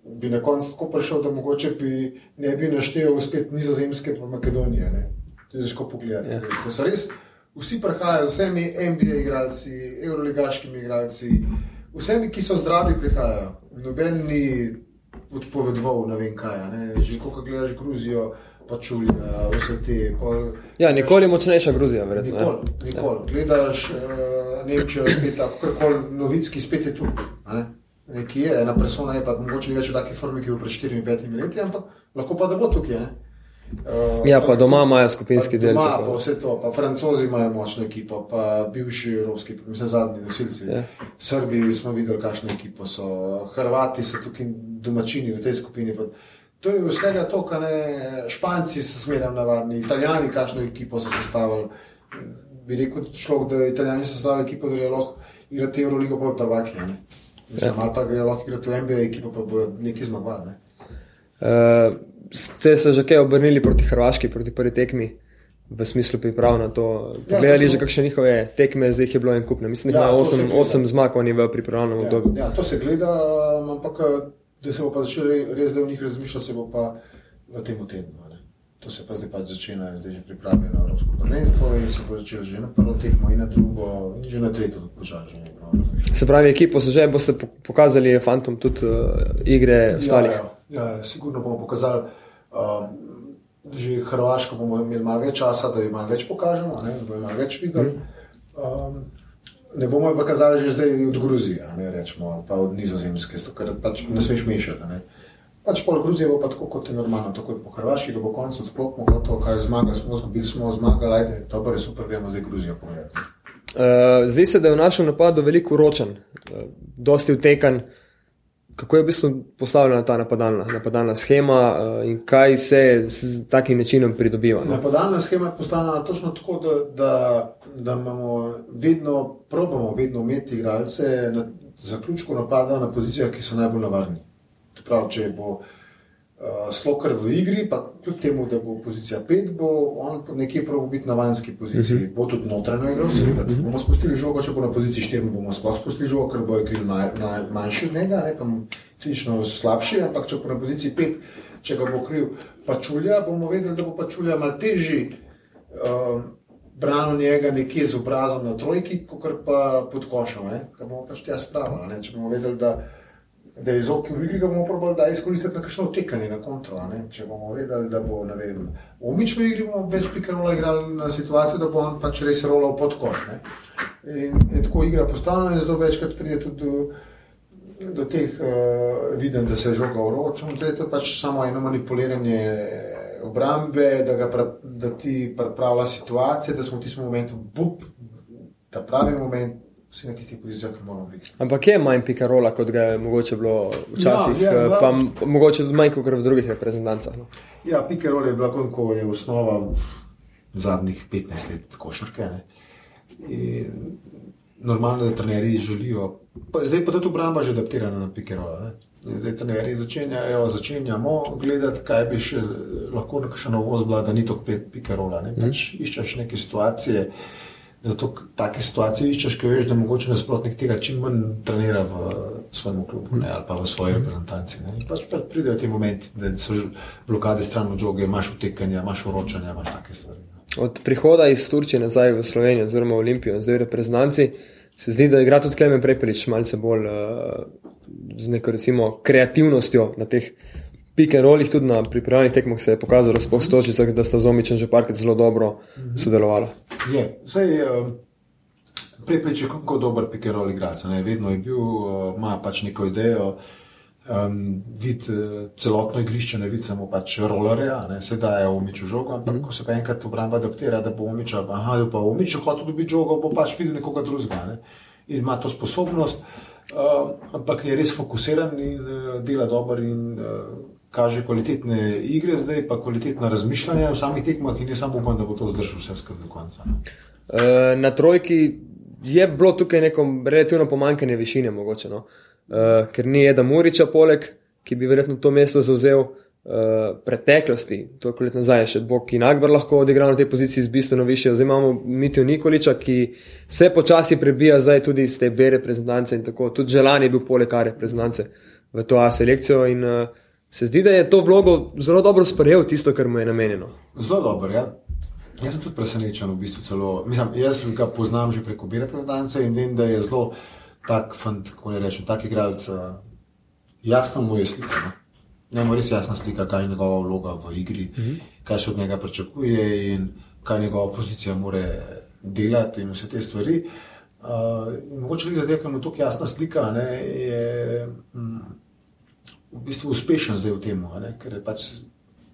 [SPEAKER 2] Bi na koncu tako prišel, da mogoče bi ne bi naštel spet nizozemske pa Makedonije. Ne. To je težko pogledati.
[SPEAKER 1] Ja.
[SPEAKER 2] Ja. So res vsi prihajajo, vsemi NBA igralci, euroligaškimi igralci, vsemi, ki so zdravi, prihajajo. Noben ni odpovedoval, ne vem kaj. Ne. Že ko gledaš Gruzijo, pa čuli, vse te. Pol,
[SPEAKER 1] Ja, nikoli močnejša Gruzija, verjetno. ja.
[SPEAKER 2] Nikoli, nikoli. Gledaš uh, Nemčijo, spet tako, kot novitski, spet je tu. Ne? Nekje je, ena persona je pa mogoče več v taki formi, ki je pred 4-5 leti, ampak lahko pa da bo tukaj. ne. Uh,
[SPEAKER 1] Ja, pa doma imajo skupinski del,
[SPEAKER 2] Doma, pa vse to, pa francozi imajo močno ekipo, pa bivši evropski, mislim, zadnji nosilci.
[SPEAKER 1] Ja.
[SPEAKER 2] Srbi smo videli, kakšno ekipo so, Hrvati so tukaj domačini v tej skupini. Pa, to je vsega to, kar ne, Španci so smerno navadni, Italijani, kakšno ekipo so sestavili. Bi rekel človek, da Italijani so sestavili ekipo, da je lahko igrati Euroligo, pa je prvaki. ne. Mislim,
[SPEAKER 1] Ja.
[SPEAKER 2] ali pa gre lahko igrati v NBA ekipo, pa bo neki zmagovali. ne.
[SPEAKER 1] Uh, ste se že kaj obrnili proti Hrvaški, proti prvi tekmi, v smislu priprav na to? Pogledali
[SPEAKER 2] Ja, to
[SPEAKER 1] že
[SPEAKER 2] smo-
[SPEAKER 1] kakšne njihove tekme, zdaj jih je bilo en kup. Mislim, da
[SPEAKER 2] Ja,
[SPEAKER 1] imajo
[SPEAKER 2] to se
[SPEAKER 1] 8,
[SPEAKER 2] gleda.
[SPEAKER 1] 8 zmag, oni v pripravljenem obdobju.
[SPEAKER 2] Ja, ja, to se gleda, ampak eh, da se bo pa začel re- res da v njih razmišljati, se bo pa v tem tednu. To se pa zdaj pač začne, zdaj že pripravijo na Evropsko prvenstvo in se bo začelo že na prvo tekmo in na drugo, in že na tretjo počasi. že prav razmišljati.
[SPEAKER 1] Se pravi, ekipo so že boste po- pokazali fantom tudi uh, igre ostalih.
[SPEAKER 2] Ja, ja, ja, sigurno bomo pokazali. Um, že Hrvaško bomo imeli malo več časa, da jim malo več pokažemo, ne, da bomo malo več videli. Um, ne bomo jim pa kazali že zdaj od Gruzije, ne rečemo, pa od Nizozemske, ker pač ne smeš mešati. Ne. Pač pol Gruzije bo pa tako, kot je normalno, tako po Hrvaški, da bo konec odklopimo, to, kar je zmagal, smo zgubili, smo zmagali, ajde, to je super, gremo zdaj Gruzijo pogledati.
[SPEAKER 1] Uh, zdi se, da je v našem napadu veliko uročen, uh, dosti utekan. Kako je v bistvu postavljena ta napadalna, napadalna schema uh, in kaj se s takim načinom pridobiva?
[SPEAKER 2] No? Napadalna schema je postavljena točno tako, da, da, da imamo vedno, probamo vedno imeti igralce na zaključku napada na pozicijah, ki so najbolj navarni. Prav, če bo uh, slokar v igri, pa kljub temu, da bo pozicija 5, bo on nekje prav biti na vanjski poziciji. Uh mhm. -huh. Bo tudi notranjo igro, seveda. Uh -huh. Bomo spustili žogo, če bo na poziciji 4, bomo sploh spustili žogo, ker bo igri naj, naj, manjši od njega, ne pa fizično slabši, ampak če bo na poziciji 5, če ga bo kriv pačulja, bomo vedeli, da bo pačulja malo težji. Uh, Branil njega nekje z obrazom na trojki, kot pa pod košem, ki bomo pač tja spravili. Če bomo vedeli, da da je izognil v igri, ga bomo probali da izkoristiti na kakšno tekanje na kontro. Če bomo vedeli, da bo v igri, bomo več pikarola igrali na situacijo, da bo on pač res rolal pod koš. In, in tako igra postavljena in zelo večkrat pride tudi do, do teh uh, viden, da se je žoga uročil. Tretjo pač samo eno manipuliranje obrambe, da, pra, da ti pripravlja situacije, da smo v tistem momentu, bup, ta pravi moment vsi na tistih pozicijah, ki moramo biti.
[SPEAKER 1] Ampak je manj pikarola, kot ga je mogoče bilo včasih, ja, je, eh, pa mogoče tudi manj kot v drugih reprezentancah. No.
[SPEAKER 2] Ja, pikarola je bila kot ko je osnova zadnjih 15 let košarke. Normalno, da trenerji želijo, pa, zdaj pa tudi obramba že adaptirana na pikarola. Zdaj, trenerji začenjajo, začenjamo gledati, kaj bi še lahko neka novost bila, da ni to pet pikarola. Ne? Pač mm. Iščeš neke situacije. Zato take situacije iščeš, ki veš, da mogoče nasprotnik tega čim manj trenira v svojem klubu ne, ali pa v svoji reprezentanci. Pač, pač pridejo ti momenti, da so blokade stran od žoge, imaš utekanja, imaš uročanja, imaš take stvari.
[SPEAKER 1] Od prihoda iz Turčije nazaj v Slovenijo, oziroma Olimpijo, zdaj reprezentanci, se zdi, da igra tudi Klemen Prepelič malce bolj uh, z neko recimo kreativnostjo na teh pick and rollih, tudi na pripravljenih tekmah se je pokazalo, sploh stočicah, da sta z Omičem že parkrat zelo dobro sodelovala.
[SPEAKER 2] Je, zdaj, um, Preprič je kot dober pick and roll igralec, vedno je bil, uh, ima pač neko idejo. Um, vid uh, celotno igrišče, ne vidi samo pač rollerja, sedaj je umič v žogo, ampak mm. ko se pa enkrat obramba adaptira, da bo umič, aha, da pa umič, hoče dobiti žogo, bo pač videl nekoga drugega ne? in ima to sposobnost, uh, ampak je res fokusiran in uh, dela dobro in uh, kaže kvalitetne igre, zdaj pa kvalitetna razmišljanja v samih tekmah in jaz samo upam, da bo to zdržal vse skupaj do konca.
[SPEAKER 1] Uh, na trojki je bilo tukaj neko relativno pomankanje višine, mogoče, no? uh, ker ni Eda Muriča poleg, ki bi verjetno to mesto zauzel. Uh, preteklosti, toliko let nazaj, še Bog in Akbar lahko odigra na tej poziciji z bistveno više. Zdaj imamo Mitijo Nikoliča, ki se počasi prebija zdaj tudi iz te B reprezentance in tako. Tudi Želan je bil poleg A reprezentance v to A selekcijo in uh, Se zdi, da je to vlogo zelo dobro sprejel, tisto, kar mu je namenjeno.
[SPEAKER 2] Zelo dobro, ja. Jaz sem tudi presenečen, v bistvu celo. Mislim, jaz ga poznam že preko bire predance in vem, da je zelo tak, fant, kako ne rečem, tak igralec. Eh, jasno mu je slika. Ne, ne mu je res jasna slika, kaj je njegova vloga v igri, uh mhm. -huh. kaj se od njega pričakuje in kaj njegova pozicija more delati in vse te stvari. Uh, mogoče le zato, ker mu je tako jasna slika, ne, je. Mm, v bistvu uspešen zdaj v tem, ker je pač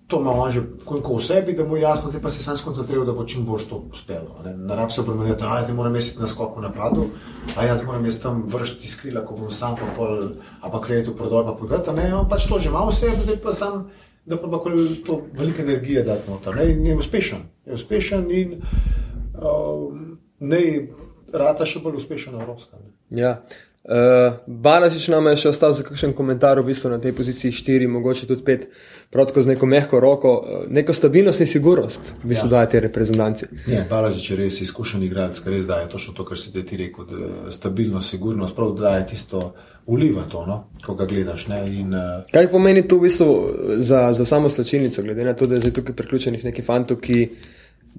[SPEAKER 2] to malo že koliko v sebi, da mu je jasno, da se sam skoncentriral, da bo čim bolj to uspelo. Ne rab se opremeniti, da ti moram mesiti na skoku napadu, a jaz moram jaz tam vršiti skrila, ko bom sam pa pol, a pa krediti v prodor, pa podati. Ne, on pač to že ima v sebi, zdaj pa sam. Da pa lahko to veliko energije da noter. Ne, ne, je uspešen. Je uspešen in uh, ne, rata še bolj uspešen evropska. Ne.
[SPEAKER 1] Ja, Uh, Balažič nam je še ostal za kakšen komentar, v bistvu na tej poziciji 4, mogoče tudi 5, protko z neko mehko roko, uh, neko stabilnost in sigurnost, v bistvu ja. daje te reprezentance.
[SPEAKER 2] Ne, Balažič je res izkušen igralec, ker res daje točno to, kar si ti rekel, stabilnost, sigurnost, prav da daje tisto. Uliva to, no? ko ga gledaš. In, uh...
[SPEAKER 1] Kaj pomeni to v bistvu za, za samo slačilnico, glede na to, da je tukaj priključenih neki fanti, ki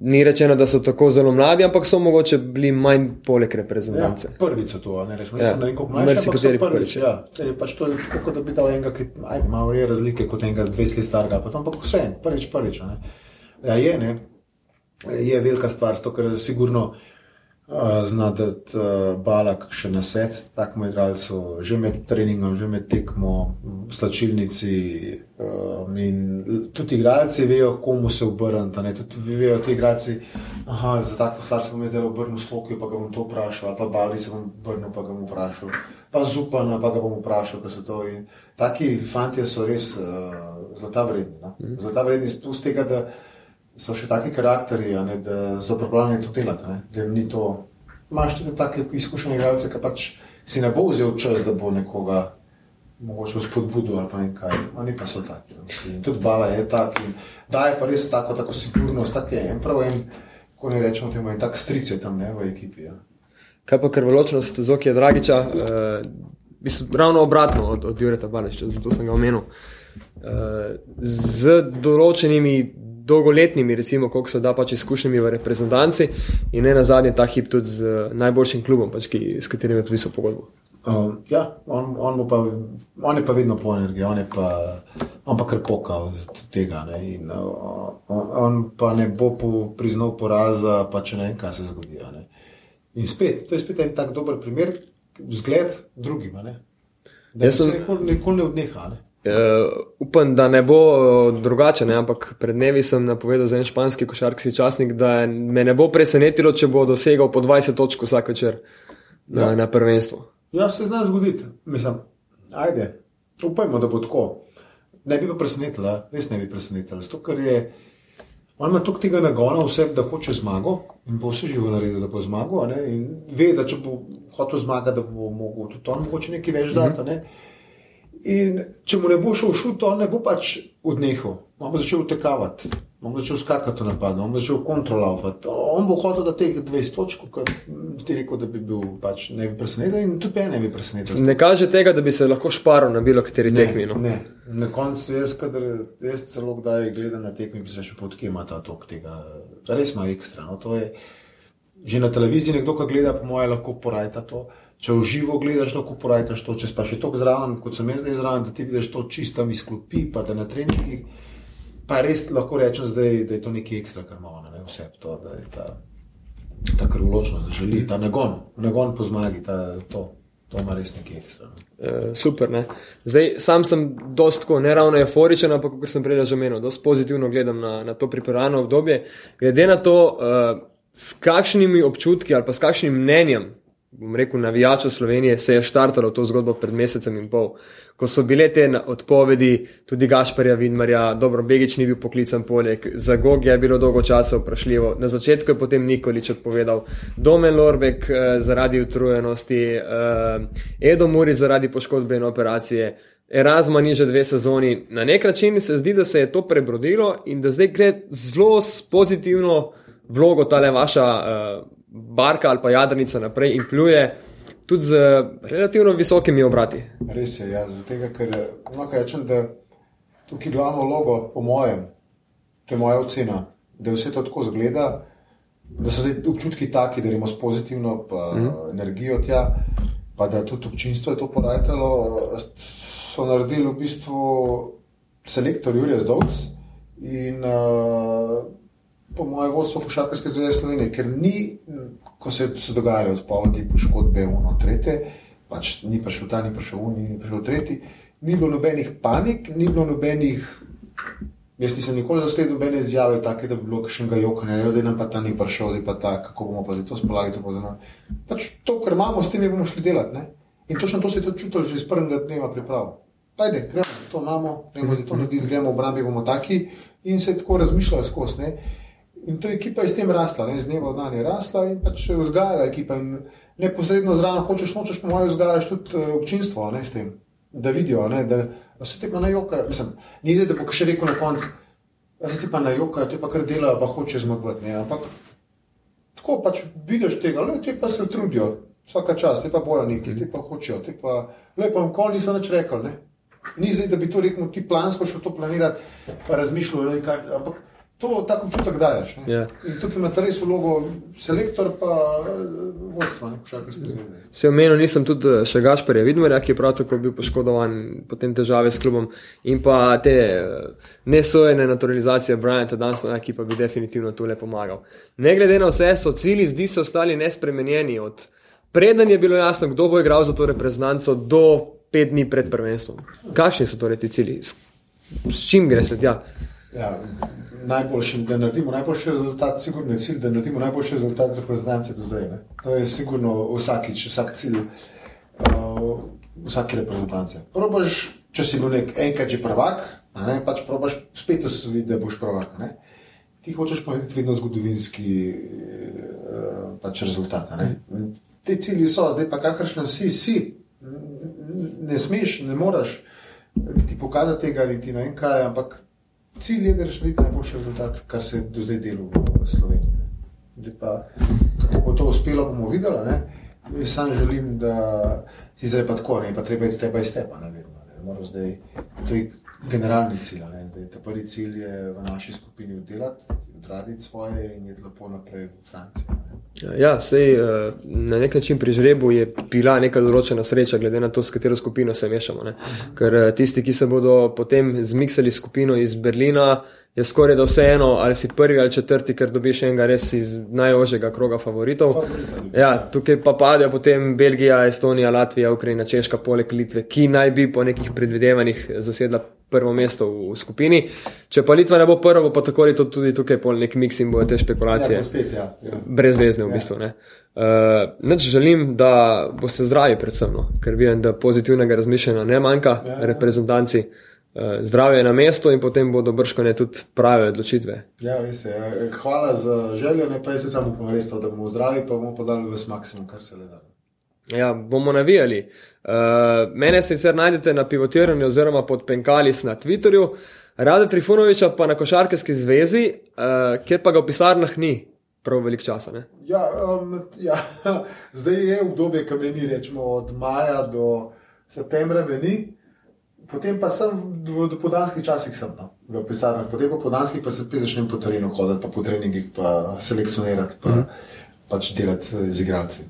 [SPEAKER 1] Ni rečeno, da so tako zelo mladi, ampak so mogoče bili manj poleg reprezentance.
[SPEAKER 2] Ja, prvič so to, ne rečemo, ja. da je nekako mlajši. Prvič, prvič, prvič. Ja. Je pač to tako, da bi dal enega, ki ajde, malo je razlike kot enega 20 let starega, ampak vse en, prvič, prvič. Ja, je, ne? je velika stvar, to, ker je sigurno zna dati uh, balak še na svet, takmo igralcu, že med treningom, že med tekmo, v slačilnici. Uh, in tudi igralci vejo, komu se obrniti. Tudi vejo ti igralci, da za tako stvar se bom zdaj obrnil sloki, pa ga bom to vprašal, ali pa bali se bom obrnil, pa ga bom vprašal. Pa zupana, pa ga bom vprašal, kaj se to je. Taki fanti so res uh, zlata vredni. No? Mm. Zlata vredni z tega, da so še taki karakteri, ne, da so pripravljeni to delati. Ne, da ni to. Imáš tudi take izkušene igralce, ki pač si ne bo vzel čas, da bo nekoga mogoče spodbudil ali pa nekaj. Oni pa so taki. In tudi bala je tak. Da je pa res tako, tako sigurnost, tako je en prav en, ko ne rečemo temu, in tako strice tam ne v ekipi. Ja.
[SPEAKER 1] Kaj pa krvoločnost Zokija Dragiča? Uh, ravno obratno od, od Jureta Baleša, zato sem ga omenil. Uh, z določenimi dolgoletnimi, recimo, koliko se da pač izkušnjami v reprezentanci in ne na zadnje ta hip tudi z najboljšim klubom, pač, ki, s katerim je podpisal pogodbo.
[SPEAKER 2] Um, ja, on, on, pa, on je pa vedno po energiji, on je pa, on pa kar pokal tega. Ne, in, uh, on, on pa ne bo po, priznal poraza, pa če ne vem, kaj se zgodi. Ne. In spet, to je spet en tak dober primer, zgled drugim. Da se nikoli, nikoli ne odneha. Ne.
[SPEAKER 1] Uh, upam, da ne bo uh, drugače, ne? ampak pred dnevi sem napovedal za en španski košarkarski časnik, da me ne bo presenetilo, če bo dosegal po 20 točk vsak večer na, ja. na prvenstvu.
[SPEAKER 2] Ja, se zna zgoditi. Mislim, ajde, upajmo, da bo tako. Ne bi pa presenetila, res ne bi presenetila. Zato, ker je on ima toliko tega nagona vse, da hoče zmago in bo vse živo naredil, da bo zmagal. In ve, da če bo hotel zmagati, da bo mogel tudi on mogoče nekaj več dati. Mm -hmm. In če mu ne bo šel šut, on ne bo pač odnehal, on bo začel utekavati, on bo začel skakati v napad, on bo začel kontrolovati. On bo hotel da teh 20 točk, ki ti rekel, da bi bil pač ne bi presenečen in tudi ne bi presenečen.
[SPEAKER 1] Ne kaže tega, da bi se lahko šparil na bilo kateri tekmi. No?
[SPEAKER 2] Ne, na koncu jaz, kadar, jaz celo kdaj gledam na tekmi, bi se še podkema ta tok tega. Res ima ekstra. No? Že na televiziji nekdo, ki gleda, po mojem, lahko porajta to če v živo gledaš, lahko porajtaš to, če pa še tako zraven, kot sem jaz zdaj zraven, da ti vidiš to čisto mi sklopi, pa da na treningih. Pa res lahko rečem, zdaj, da je to nekaj ekstra, kar ima ona, ne vse to, da je ta, ta krvoločnost, da želi ta nagon, nagon po zmagi, ta, to, to ima res nekaj ekstra. Ne.
[SPEAKER 1] E, super. Ne. Zdaj, sam sem dostko ne ravno euforičen, ampak kot sem prej že omenil, dosti pozitivno gledam na, na to pripravljeno obdobje. Glede na to, uh, s kakšnimi občutki ali pa s kakšnim mnenjem bom rekel, navijačev Slovenije se je štartalo to zgodbo pred mesecem in pol, ko so bile te odpovedi, tudi Gašparja Vidmarja, dobro, Begič ni bil poklican poleg, za Gog je bilo dolgo časa vprašljivo. Na začetku je potem Nikolič odpovedal, Domen Lorbek eh, zaradi utrujenosti, eh, Edo Muri zaradi poškodbe in operacije. Erasmus ni že dve sezoni. Na nek način se zdi, da se je to prebrodilo in da zdaj gre zelo pozitivno vlogo tale vaša uh, barka ali pa jadrnica naprej in pluje tudi z relativno visokimi obrati.
[SPEAKER 2] Res je, ja, zato ker lahko rečem, da tukaj glavno vlogo, po mojem, to je moja ocena, da vse to tako zgleda, da so občutki taki, da imamo s pozitivno mm. energijo tja, pa da tudi občinstvo je to porajalo, so naredili v bistvu selektor Jurija Zdovc in uh, po mojem, vodstvo Fušarkarske zveze Slovenije, ker ni, ko se so dogajale odpovedi, poškodbe, uno, tretje, pač ni prišel ta, ni prišel un, ni prišel tretji, ni bilo nobenih panik, ni bilo nobenih. Jaz nisem nikoli zasledil nobene izjave, take, da bi bilo nekaj jokanja, da nam pa ta ni prišel, zdaj pa ta, kako bomo pa zdaj to spolali. To, pač to, kar imamo, s tem bomo šli delati. Ne? In točno to se je tudi čutilo že iz prvega dneva priprav. Ajde, gremo, to imamo, gremo to narediti, gremo obrambi, bomo taki in se tako razmišljali skozi. In to ekipa je s tem rasla, ne, z dneva v dan je rasla in pač vzgajala ekipa. In neposredno zraven, hočeš, nočeš, po mojem, vzgajaš tudi uh, občinstvo, ne, s tem, da vidijo, ne, da, se ti pa na joka, mislim, ni zdaj, da bo še rekel na koncu, da se ti pa na joka, ti pa kar delajo, pa hoče zmagati, ne, ampak tako pač vidiš tega, le ti pa se trudijo, vsaka čas, ti pa bojo nekaj, ti pa hočejo, ti pa, le pa jim kol niso nič rekli, ne. Ni zdaj, da bi to rekel, ti plansko šel to planirati, pa razmišljal, ne, kaj, ampak to tako občutek daješ. ne.
[SPEAKER 1] Ja.
[SPEAKER 2] In tukaj ima res vlogo selektor, pa eh, vodstvo, ne košarkarske zveze.
[SPEAKER 1] Se omenil, nisem tudi eh, še Gašparja Vidmarja, ki je prav tako bil poškodovan, potem težave s klubom in pa te eh, nesojene naturalizacije Bryanta Dunstona, ki pa bi definitivno tole pomagal. Ne glede na vse, so cilji zdi se ostali nespremenjeni. Od preden je bilo jasno, kdo bo igral za to reprezentanco, do pet dni pred prvenstvom. Kakšni so torej ti cilji? S, s čim gre se tja?
[SPEAKER 2] Ja, najboljši, da naredimo najboljši rezultat, sigurno je cilj, da naredimo najboljši rezultat za reprezentance do zdaj. Ne? To je sigurno vsakič, vsak cilj, uh, vsake reprezentance. Probaš, če si bil nek enkrat že prvak, a ne, pač probaš spet usvojiti, da boš prvak. Ne? Ti hočeš povedati vedno zgodovinski uh, pač rezultat. Te cilji so, zdaj pa kakršen si, si. Ne smeš, ne moreš ti pokazati tega, niti ne vem kaj, ampak cilj je, da narediti najboljši rezultat, kar se je do zdaj delo v Sloveniji. Zdaj pa, kako bo to uspelo, bomo videli. Ne? Jaz sam želim, da ti zdaj pa tako, ne pa treba iti stepa iz stepa, ne vedno. Ne? Moram zdaj, to je generalni cilj, ne? da je ta prvi cilj je v naši skupini oddelati, odraditi svoje in je lepo naprej v Franciji. Ne?
[SPEAKER 1] Ja, sej, eh, na nek način pri žrebu je bila neka določena sreča, glede na to, s katero skupino se mešamo. Ne? Ker eh, tisti, ki se bodo potem zmiksali skupino iz Berlina, je skoraj da vseeno, ali si prvi ali četrti, ker dobiš enega res iz najožjega kroga favoritov. Ja, tukaj pa padejo potem Belgija, Estonija, Latvija, Ukrajina, Češka, poleg Litve, ki naj bi po nekih predvidevanjih zasedla prvo mesto v, v skupini. Če pa Litva ne bo prva, bo pa tako ali to tudi tukaj pol nek miks in bojo te špekulacije.
[SPEAKER 2] Ja, spet, ja, ja.
[SPEAKER 1] Brezvezne v bistvu. Ne. Uh, Nač želim, da boste zdravi, predvsem, no, ker vidim, da pozitivnega razmišljanja ne manjka, ja, ja. reprezentanci. Uh, zdravje je na mestu in potem bodo brškone tudi prave odločitve.
[SPEAKER 2] Ja, res je. ja. Hvala za željo, ne pa jaz samo upam res to, da bomo zdravi, pa bomo podali ves maksimum, kar se le da.
[SPEAKER 1] Ja, bomo navijali. Uh, mene sicer najdete na pivotiranju oziroma pod Penkalis na Twitterju, Rada Trifunoviča pa na Košarkarski zvezi, uh, kjer pa ga v pisarnah ni prav velik časa. Ne?
[SPEAKER 2] Ja, um, ja, zdaj je obdobje, ki meni rečemo od maja do septembra, meni. Potem pa sem v podanskih časih sem, no, v pisarnah, potem pa podanskih pa se spet začnem po terenu hoditi, pa po treningih, pa selekcionirati, pa mm. pač delati z igralci.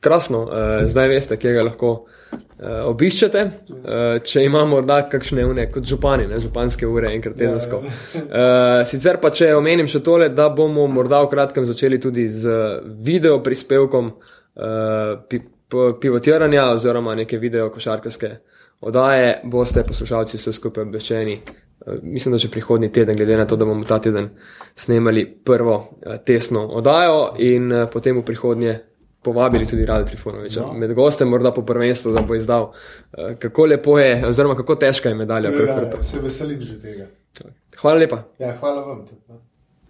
[SPEAKER 1] Krasno, uh, zdaj veste, kje ga lahko uh, obiščete. Uh, če imamo morda kakšne une, kot župani, ne, županske ure, enkrat tedensko. Uh, sicer pa, če omenim še tole, da bomo morda v kratkem začeli tudi z video prispevkom uh, pi, pivotiranja oziroma neke video košarkarske oddaje, boste poslušalci vse skupaj obveščeni. Uh, mislim, da že prihodnji teden, glede na to, da bomo ta teden snemali prvo uh, tesno oddajo in uh, potem v prihodnje povabili tudi Rada Trifonoviča no. med gostem, morda po prvenstvu, da bo izdal, kako lepo je, oziroma kako težka je medalja.
[SPEAKER 2] Ja, ja, se veselim že tega.
[SPEAKER 1] Hvala lepa.
[SPEAKER 2] Ja, hvala vam. Tudi, no.